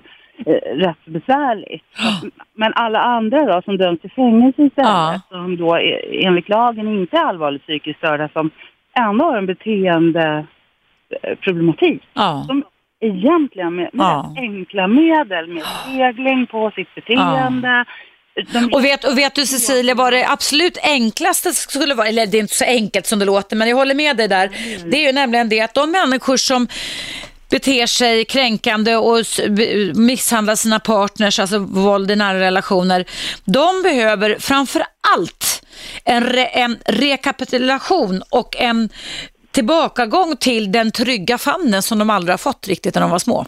eh, rätt besvärligt. Ja. Men alla andra då som döms till fängelse istället, som då enligt lagen inte är allvarligt psykiskt störda, som ändå har en beteendeproblematik. Ja. Som egentligen med, med ja. enkla medel, med spegling på sitt beteende, ja. De... Och, vet, och vet du Cecilia vad det absolut enklaste skulle vara, eller det är inte så enkelt som det låter men jag håller med dig där, mm. det är ju nämligen det att de människor som beter sig kränkande och misshandlar sina partners, alltså våld i nära relationer, de behöver framför allt en, re, en rekapitulation och en tillbakagång till den trygga famnen som de aldrig har fått riktigt när de var små.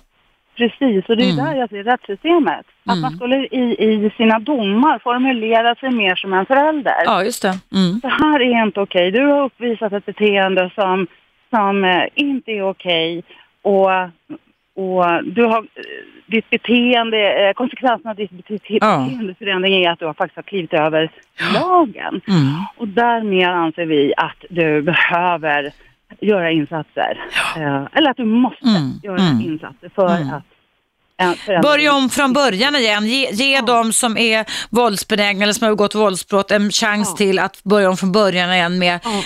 Precis, och det är mm. där jag ser rättssystemet. Att mm. man skulle i, i sina domar formulera sig mer som en förälder. Ja, just det. Mm. Det här är inte okej. Du har uppvisat ett beteende som, som eh, inte är okej. Och, och du har, ditt beteende, eh, konsekvensen av ditt beteendeförändring är att du har faktiskt har klivit över lagen. Mm. Och därmed anser vi att du behöver göra insatser. Ja. Eh, eller att du måste mm. göra mm. insatser för mm. att Börja om från början igen. Ge, ge ja. dem som är våldsbenägna eller som har begått våldsbrott en chans ja. till att börja om från början igen med ja.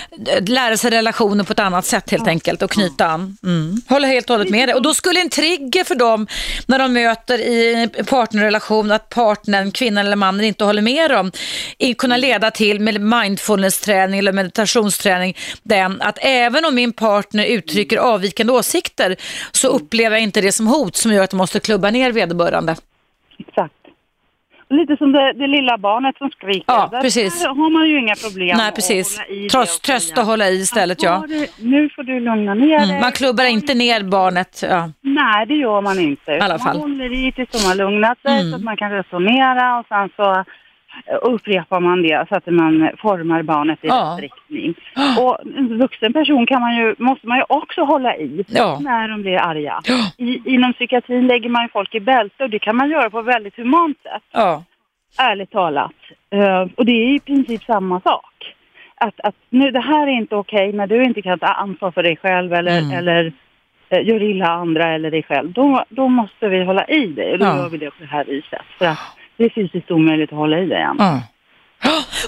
lära sig relationer på ett annat sätt helt enkelt och knyta an. Mm. Håller helt och hållet med dig. Och då skulle en trigger för dem när de möter i partnerrelation att partnern, kvinnan eller mannen inte håller med dem kunna leda till med mindfulness-träning eller meditationsträning den att även om min partner uttrycker avvikande åsikter så upplever jag inte det som hot som gör att de måste klubba klubba ner vederbörande. Exakt. Lite som det, det lilla barnet som skriker. Ja, Där precis. har man ju inga problem Nej, precis. Tröst, tröst och hålla i istället, ja. Du, nu får du lugna ner mm, dig. Man klubbar inte ner barnet. Ja. Nej, det gör man inte. I alla fall. Man håller i tills de har lugnat sig mm. så att man kan resonera och sen så upprepar man det så att man formar barnet i Ja. rätt riktning. Och en vuxen person kan man ju, måste man ju också hålla i Ja. när de blir arga. I, inom psykiatrin lägger man ju folk i bälte och det kan man göra på ett väldigt humant sätt. Ja. Ärligt talat. Eh, och det är i princip samma sak. Att, att nu, det här är inte okej när du inte kan ta ansvar för dig själv eller, Mm. eller eh, gör illa andra eller dig själv. Då, då måste vi hålla i dig och då Ja. gör vi det på det här viset. För att det är fysiskt omöjligt att hålla i dig än. Ja.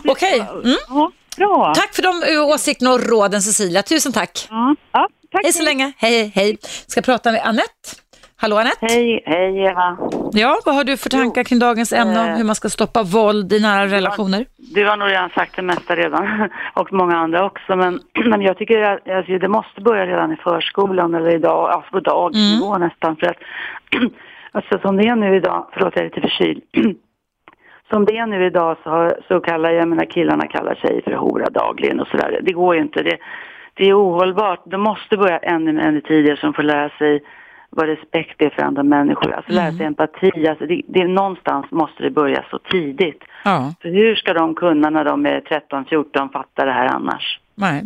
Okej. Mm. Ja, bra. Tack för de eh, åsikterna och råden Cecilia. Tusen tack. Ja, ja, tack. Hej så länge. Hej, hej. Ska prata med Annette. Hallå Annette. Hej, hej Eva. Ja, vad har du för tankar kring dagens ämne om Eh, hur man ska stoppa våld i nära relationer? Du har nog redan sagt det mesta redan och många andra också men, men jag tycker att alltså, det måste börja redan i förskolan eller idag, alltså på dagnivå nästan för att alltså, som det är nu idag, förlåt jag är lite förkyld som det är nu idag så, så kallar jag menar killarna kallar sig för hora dagligen och sådär. Det går ju inte. Det, det är ohållbart. De måste börja ännu, ännu tidigare som får lära sig vad respekt är för andra människor. Alltså lära sig empati. Alltså det, det, någonstans måste det börja så tidigt. Ja. För hur ska de kunna när de är 13-14 fatta det här annars? Nej.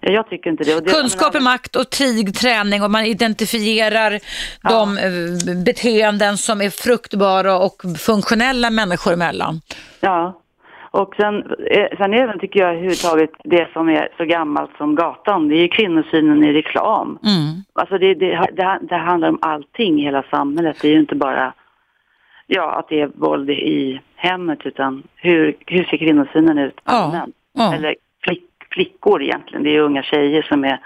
Ja, Jag tycker inte det. Och det Kunskap är makt och tid träning och man identifierar de eh, beteenden som är fruktbara och funktionella människor emellan. Ja, och sen, eh, sen även tycker jag överhuvudtaget det som är så gammalt som gatan, det är ju kvinnosynen i reklam. Mm. Alltså det, det, det, det handlar om allting i hela samhället. Det är ju inte bara ja, att det är våld i hemmet utan hur, hur ser kvinnosynen ut allmänt? ja. Eller flickor egentligen, det är ju unga tjejer som är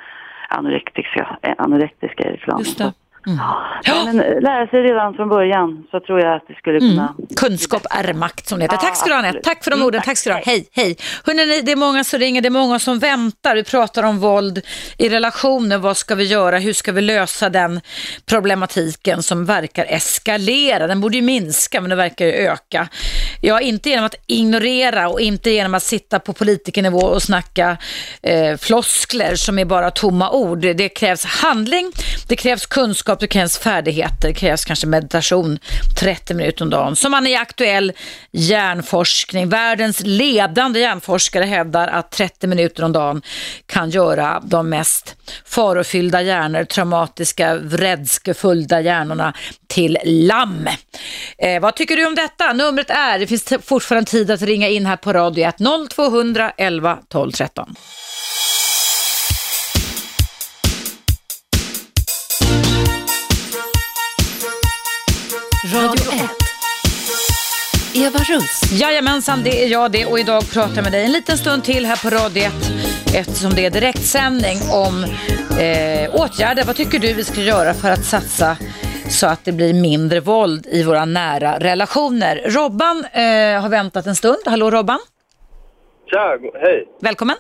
anorektiska, eh, anorektiska i reklam. Just det. Mm. Ja, men eh, lära sig redan från början så tror jag att det skulle kunna... Kunskap är makt som det heter. Ja, tack ska du ha Anette. Tack för de Mm, orden. tack. Tack ha. Hej, hej. Hörrni, det är många som ringer, det är många som väntar. Vi pratar om våld i relationer. Vad ska vi göra? Hur ska vi lösa den problematiken som verkar eskalera? Den borde ju minska, men det verkar ju öka. Ja, inte genom att ignorera och inte genom att sitta på politikernivå och snacka eh, floskler som är bara tomma ord. Det krävs handling, det krävs kunskap, det krävs färdigheter, det krävs kanske meditation 30 minuter om dagen. Som man i aktuell hjärnforskning, världens ledande hjärnforskare hävdar att 30 minuter om dagen kan göra de mest farofyllda hjärnor, traumatiska, vredskefulla hjärnorna till lamm. Eh, vad tycker du om detta? Numret är, det finns fortfarande tid att ringa in här på radio 1 0200 11 12 13. Radio 1. Eva Russ. Jajamensan, det är jag det och idag pratar jag med dig en liten stund till här på Radio 1 eftersom det är direktsändning om eh, åtgärder. Vad tycker du vi ska göra för att satsa så att det blir mindre våld i våra nära relationer? Robban eh, har väntat en stund. Hallå Robban, Tja, hej. välkommen.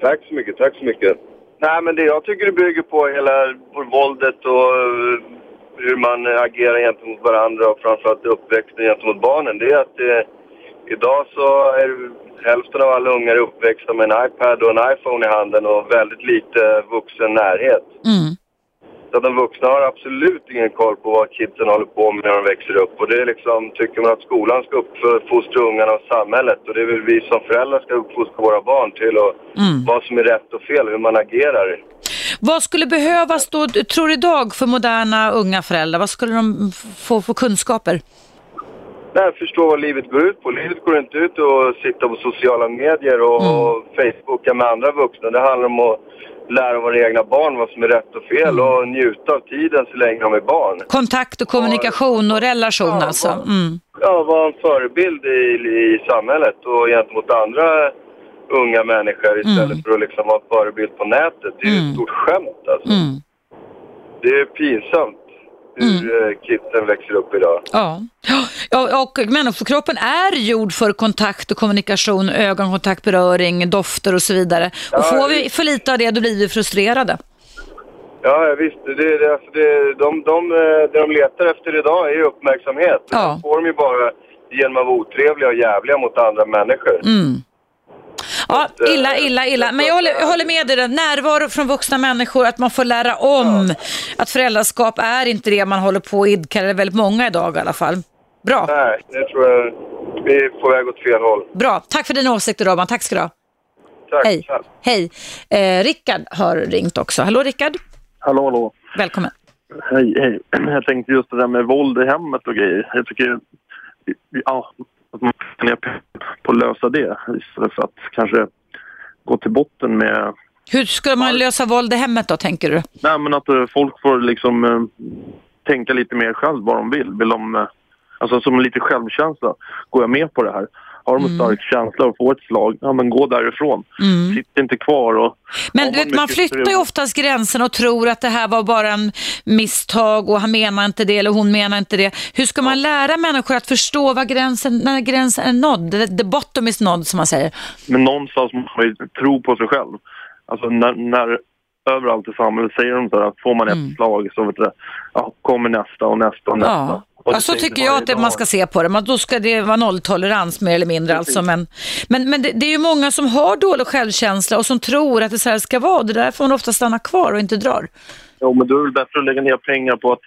Tack så mycket, tack så mycket. Nej, men det jag tycker det bygger på hela våldet och eh, hur man agerar gentemot varandra och framförallt uppväxten gentemot barnen, det är att eh, idag så är hälften av alla ungar uppväxta med en iPad och en iPhone i handen och väldigt lite vuxen närhet. Så att de vuxna har absolut ingen koll på vad kidsen håller på med när de växer upp. Och det är liksom, tycker man att skolan ska uppfostra ungarna och samhället och det är väl vi som föräldrar ska uppfostra våra barn till och vad som är rätt och fel, hur man agerar. Vad skulle behövas då, tror du idag, för moderna unga föräldrar? Vad skulle de få för kunskaper? Nej, förstå vad livet går ut på. Livet går inte ut att sitta på sociala medier och, och Facebooka med andra vuxna. Det handlar om att lära våra egna barn vad som är rätt och fel och njuta av tiden så länge de är barn. Kontakt och kommunikation och relation alltså. Mm. Ja, vara en förebild i, i samhället och gentemot andra unga människor istället för att liksom vara förebild på nätet. Det är ju ett stort skämt alltså. Mm. Det är pinsamt hur mm. kidsen växer upp idag. Ja. ja, och människokroppen är gjord för kontakt och kommunikation, ögonkontakt, beröring, dofter och så vidare. Ja, Och får vi för lite av det, då blir vi frustrerade. Ja, ja, visst. Det, det, alltså det, de, de, eh, det de letar efter idag är ju uppmärksamhet. Ja. Det får de ju bara genom att vara otrevliga och jävliga mot andra människor. Mm. Ja, illa, illa, illa. Men jag håller, jag håller med dig, närvaro från vuxna människor, att man får lära om att föräldraskap är inte det man håller på att idka, eller väldigt många idag i alla fall. Bra. Nej, det tror jag, vi är på väg åt fel håll. Bra, tack för dina åsikter Robban, tack ska du ha. Tack. Hej. Hej. Eh, Rickard har ringt också. Hallå Rickard, Hallå, hallå. välkommen. Hej, hej. Jag tänkte just det där med våld i hemmet och grejer. Jag tycker, ja, att man kan ner på att lösa det istället för att kanske gå till botten med, Hur ska man lösa våld i hemmet då, tänker du? nej men att eh, folk får liksom eh, tänka lite mer själv vad de vill. Vill de, eh, alltså som lite självkänsla, går jag med på det här? Har de en stark känsla och får ett slag, ja men gå därifrån. Mm. Sitt inte kvar och... Men du vet, man flyttar ju oftast gränsen och tror att det här var bara en misstag och han menar inte det eller hon menar inte det. Hur ska man lära människor att förstå vad gränsen, när gränsen är nådd? The, bottom is nådd som man säger. Men någonstans måste man ju tro på sig själv. Alltså när, när överallt i samhället säger de så här, får man ett Mm. slag så vet du, ja, kommer nästa och nästa och nästa. Ja. Ja, så tycker jag att det, man ska se på det. Men då ska det vara nolltolerans mer eller mindre. Alltså. Men, men, men det, det är ju många som har dålig självkänsla och som tror att det så här ska vara. Det där får man ofta stanna kvar och inte drar. Jo, men då är det väl bättre att lägga ner pengar på att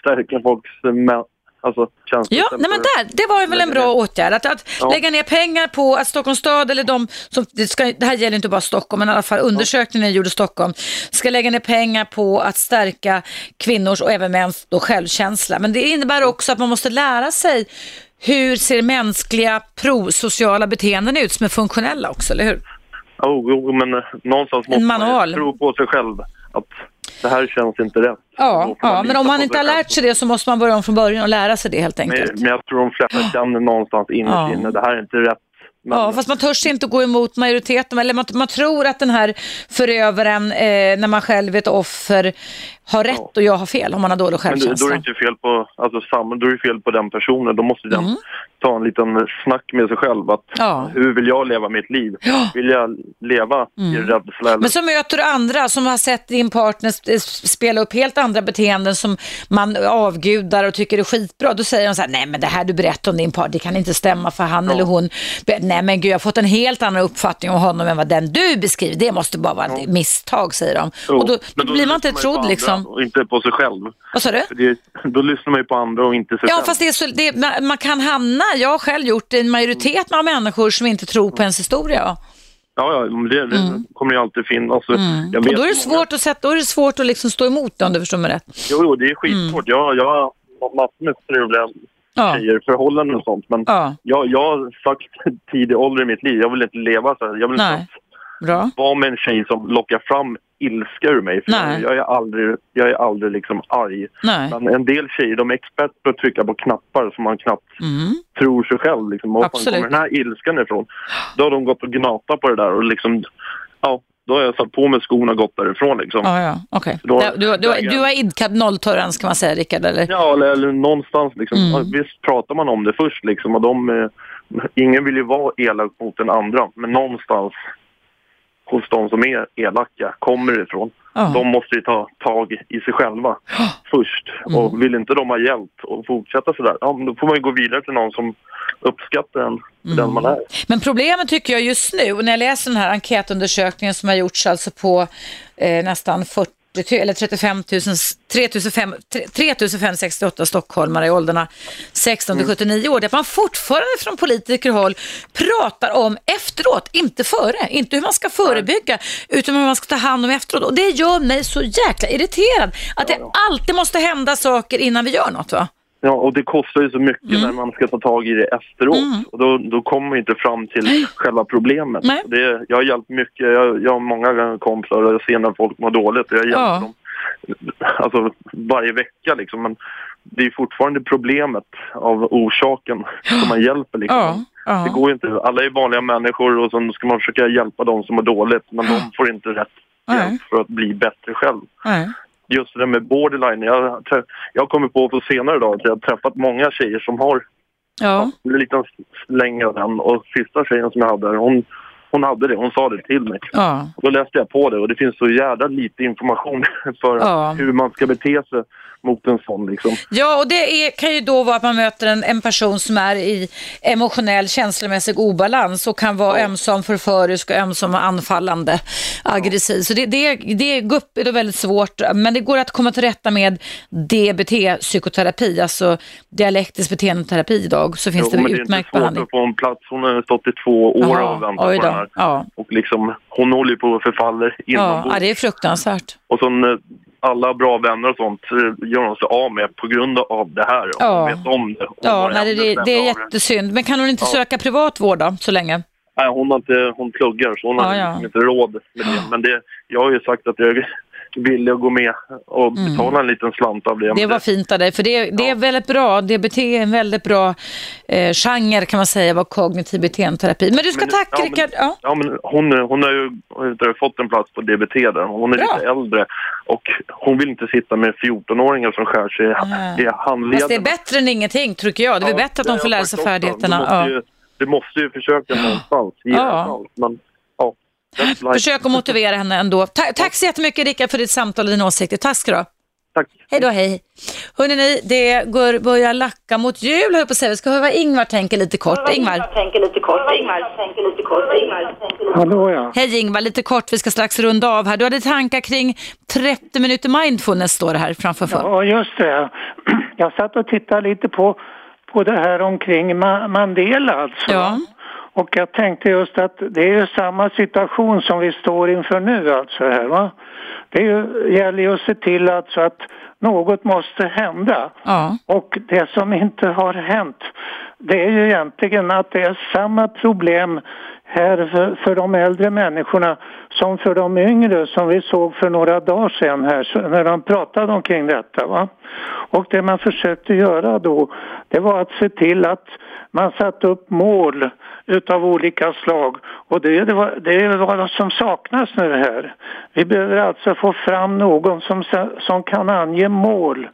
stärka folks alltså. Ja, nej men där, det var väl en bra åtgärd. Att, att Ja. lägga ner pengar på att Stockholms stad eller de som, det, ska, det här gäller inte bara Stockholm, men i alla fall undersökningen gjorde Stockholm, ska lägga ner pengar på att stärka kvinnors och även mäns då självkänsla. Men det innebär också att man måste lära sig hur ser mänskliga prosociala beteenden ut som är funktionella också, eller hur? Jo, jo, men eh, någonstans måste man manual. ju tro på sig själv att det här känns inte rätt. Ja, ja men om man inte har lärt sig det så måste man börja om från början och lära sig det helt enkelt. Men, men jag tror de flesta känner någonstans innerst Ja. inne, det här är inte rätt. Men, Ja, fast man törs inte gå emot majoriteten. Eller man, man tror att den här förövaren, eh, när man själv är ett offer, har rätt och jag har fel om man har dålig Men då, då är självkänsla. det inte fel på, alltså, samma, då är fel på den personen. Då måste den ta en liten snack med sig själv. Att, Mm. Ja. Hur vill jag leva mitt liv? Vill jag leva i Mm. rädsla? Eller? Men så möter du andra som har sett din partner sp- spela upp helt andra beteenden som man avgudar och tycker är skitbra. Då säger de så här, nej men det här du berättar om din partner, det kan inte stämma för han eller hon. Nej men gud, jag har fått en helt annan uppfattning om honom än vad den du beskriver. Det måste bara vara ett misstag, säger de. Och då, men då blir man inte trodd andra liksom. Och inte på sig själv. Vad sa du? För det, då lyssnar man ju på andra och inte sig Ja, själv. fast det är så, det, man, kan hamna, jag har själv gjort det, en majoritet av människor som inte tror på ens historia. Ja, ja det, det kommer ju alltid finnas. Jag Mm. Och då är det svårt att, sätta, då är det svårt att liksom stå emot det, om du förstår mig rätt. Jo, jo, det är skitsvårt. Jag, jag har massor med struliga Mm. Ja. tjejer, förhållanden och sånt. Men Ja. jag, jag har sagt tidig ålder i mitt liv, jag vill inte leva så här. Jag vill inte. Bra. vara med en tjej som lockar fram ilska ur mig. För Nej. jag är aldrig, jag är aldrig liksom arg. Nej. Men en del tjejer, de är experter på att trycka på knappar som man knappt Mm. tror sig själv. Liksom. Var fan kommer den här ilskan ifrån? Då har de gått och gnatat på det där och liksom, ja, då har jag satt på mig skorna och gått därifrån liksom. Ja, ja, okej. Då- Du, du, du, du har idkat nolltolerans kan man säga, Rickard, eller? Ja, eller, eller någonstans liksom. Mm. Visst pratar man om det först liksom och de, eh, ingen vill ju vara elak mot den andra, men någonstans hos de som är elaka kommer ifrån. Ja. De måste ju ta tag i sig själva först. Mm. Och vill inte de ha hjälp och fortsätta sådär, ja men då får man ju gå vidare till någon som uppskattar en Mm. den man är. Men problemet tycker jag just nu, när jag läser den här enkätundersökningen som har gjorts alltså på eh, nästan 40 ty- eller 35 000, 3500 3568 stockholmare i åldrarna 16 till 79 år, det är att man fortfarande från politikerhåll pratar om efteråt, inte före, inte hur man ska förebygga, utan hur man ska ta hand om efteråt. Och det gör mig så jäkla irriterad, att det alltid måste hända saker innan vi gör något va? Ja, och det kostar ju så mycket Mm. när man ska ta tag i det efteråt. Och då, då kommer man inte fram till själva problemet. Nej. Det, jag har hjälpt mycket, jag, jag har många kompisar och jag ser när folk mår dåligt och jag hjälper Ja. dem alltså, varje vecka liksom. Men det är fortfarande problemet av orsaken som man hjälper liksom. Ja, ja. Det går ju inte, alla är vanliga människor och så ska man försöka hjälpa de som mår dåligt men de får inte rätt hjälp för att bli bättre själv Nej. Just det där med borderline. Jag, jag kommer på på senare dag att jag har träffat många tjejer som har Ja. en liten släng av den. Och sista tjejen som jag hade, hon hon hade det, hon sa det till mig. Ja. Och då läste jag på det och det finns så jävla lite information för Ja. hur man ska bete sig mot en sån liksom. Ja, och det är, kan ju då vara att man möter en, en person som är i emotionell, känslomässig obalans och kan vara ömsom förförisk och ömsom anfallande, aggressiv. Så det, det, det är gupp är då väldigt svårt, men det går att komma till rätta med DBT-psykoterapi, alltså dialektisk beteendeterapi idag, så finns Jo, det det är inte utmärkt svårt behandling. att få en plats. Hon har stått i två år Jaha, och väntat på den här. Ja. Och liksom, hon håller ju på att förfalla Ja, inombords. ja, det är fruktansvärt. Och sen eh, alla bra vänner och sånt gör hon sig av med på grund av det här. Ja. Vet om det. Ja, nej, det, det, är jättesynd. Men kan hon inte Ja. söka privat vård då, så länge? Nej, hon har inte, hon pluggar så hon Ja, har ja. liksom inte råd med det. Men det, jag har ju sagt att jag villig att gå med och betala en liten slant av det. Mm. Det var fint av dig, för det, det är väldigt bra. DBT är en väldigt bra eh, genre kan man säga, vad kognitiv beteendeterapi. Men du ska Men- tacka ja, Rickard. Ja. Ja, men hon, hon har ju du, fått en plats på DBT där. Hon är Bra. lite äldre och hon vill inte sitta med 14-åringar som skär sig i, i handleden. Fast det är bättre än ingenting, tycker jag. Det är Ja, bättre att de får lära sig färdigheterna. Du måste, Ja. ju, du måste ju försöka någonstans. Ja. Men, life. Försök att motivera henne ändå. Ta tack så jättemycket Rickard för ditt samtal och dina åsikter. Tack ska du ha. Tack. Hej då, hej. Hörrni, ni, det går, börjar lacka mot jul, höll jag på att säga. Vi ska höra vad Ingvar tänker lite kort. Ingvar. tänker lite kort. Ingvar tänker lite kort. Ingvar tänker Hallå ja. Hej Ingvar, lite kort, vi ska strax runda av här. Du hade tankar kring 30 minuter mindfulness står det här framför. för. Ja, just det. Jag satt och tittade lite på, på det här omkring Ma- Mandela alltså. Ja. Och jag tänkte just att det är ju samma situation som vi står inför nu alltså här va. Det ju, gäller ju att se till alltså att något måste hända. Ja. Och det som inte har hänt det är ju egentligen att det är samma problem här för, för de äldre människorna som för de yngre som vi såg för några dagar sedan här när de pratade omkring detta. Va? Och det man försökte göra då det var att se till att man satte upp mål utav olika slag och det, det är vad som saknas nu här. Vi behöver alltså få fram någon som, som kan ange mål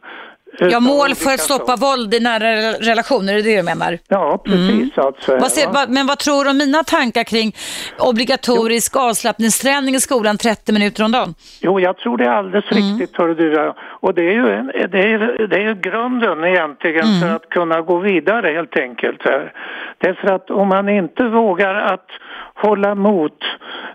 Ja, mål för att stoppa slag. våld i nära relationer, är det det du menar? Ja, precis alltså. Vad ser, va? men vad tror du om mina tankar kring obligatorisk avslappningsträning i skolan 30 minuter om dagen? Jo, jag tror det är alldeles Mm. riktigt, hör du. Och det är ju, det är, det är grunden egentligen Mm. för att kunna gå vidare helt enkelt. Här. Därför att om man inte vågar att hålla mot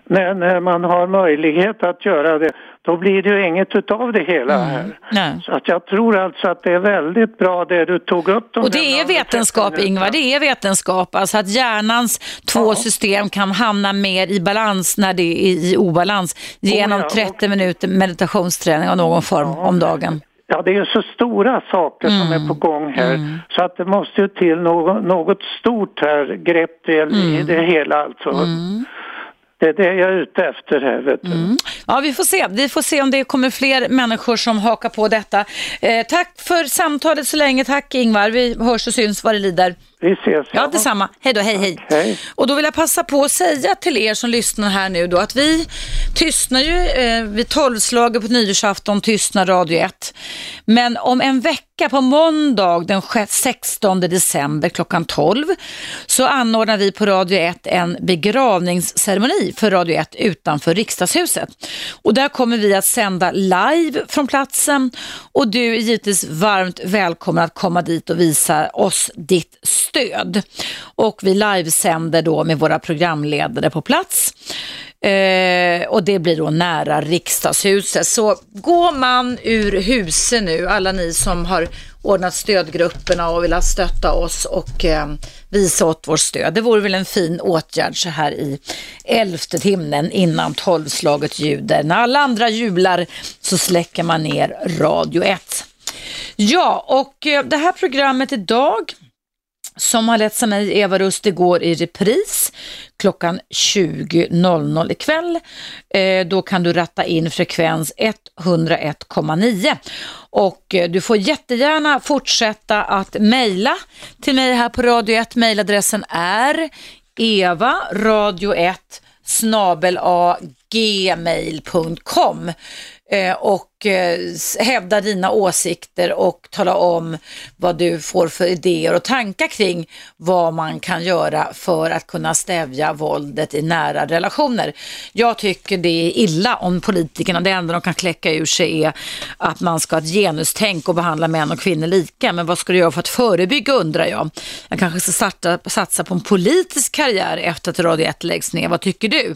när, när man har möjlighet att göra det, då blir det ju inget utav det hela Mm. här. Nej. Så att jag tror alltså att det är väldigt bra det du tog upp. de Och det är vetenskap. Ingvar. Det är vetenskap. Alltså att hjärnans två system kan hamna mer i balans när det är i obalans genom Oh ja, 30 minuter meditationsträning av någon form om dagen. Ja, det är ju så stora saker som Mm. är på gång här. Så att det måste ju till något, något stort här grepp i, i Mm. det hela alltså. Det är det jag är ute efter här, vet du. Mm. Ja, vi får se. Vi får se om det kommer fler människor som hakar på detta. Eh, tack för samtalet så länge. Tack Ingvar. Vi hörs och syns vad det lider. Vi ses. Ja, detsamma. Hej då, hej, hej. Hej. Och då vill jag passa på att säga till er som lyssnar här nu då att vi tystnar ju eh, vid tolvslaget på nyårsafton tystnar Radio 1. Men om en vecka på måndag den 16 december klockan 12 så anordnar vi på Radio 1 en begravningsceremoni för Radio 1 utanför riksdagshuset. Och där kommer vi att sända live från platsen och du är givetvis varmt välkommen att komma dit och visa oss ditt stöd. Och vi livesänder då med våra programledare på plats. Eh, och det blir då nära riksdagshuset. Så går man ur huset nu, alla ni som har ordnat stödgrupperna och vill stötta oss och eh, visa åt vårt stöd. Det vore väl en fin åtgärd så här i elfte timmen innan tolvslaget ljuder. När alla andra jublar så släcker man ner Radio 1. Ja, och eh, det här programmet idag som har letts av mig, Eva Rust, det går i repris klockan 20.00 ikväll. Eh, då kan du ratta in frekvens 101,9 och eh, du får jättegärna fortsätta att mejla till mig här på Radio 1. Mejladressen är eva radio 1 snabel a gmail.com eh, och Eh, hävda dina åsikter och tala om vad du får för idéer och tankar kring vad man kan göra för att kunna stävja våldet i nära relationer. Jag tycker det är illa om politikerna, det enda de kan kläcka ur sig är att man ska ha ett genustänk och behandla män och kvinnor lika. Men vad ska du göra för att förebygga undrar jag. Jag kanske ska starta, satsa på en politisk karriär efter att Radio 1 läggs ner. Vad tycker du?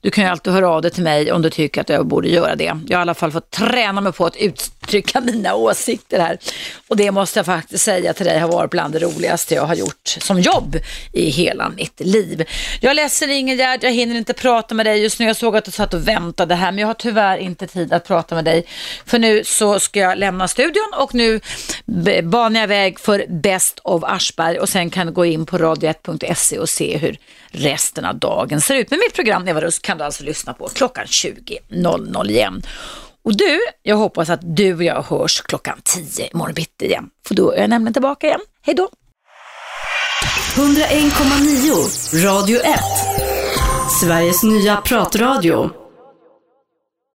Du kan ju alltid höra av dig till mig om du tycker att jag borde göra det. Jag har i alla fall fått träna mig på att uttrycka mina åsikter här. Och det måste jag faktiskt säga till dig har varit bland det roligaste jag har gjort som jobb i hela mitt liv. Jag är ledsen Ingegärd, jag hinner inte prata med dig just nu. Jag såg att du satt och väntade här, men jag har tyvärr inte tid att prata med dig. För nu så ska jag lämna studion och nu banar jag väg för Best of Aschberg och sen kan du gå in på radio1.se och se hur resten av dagen ser ut. Men mitt program Eva Rusk kan du alltså lyssna på klockan 20.00 igen. Och du, jag hoppas att du och jag hörs klockan 10 imorgon bitti igen. För då är jag nämligen tillbaka igen. Hej då! 101,9 Radio 1 Sveriges nya pratradio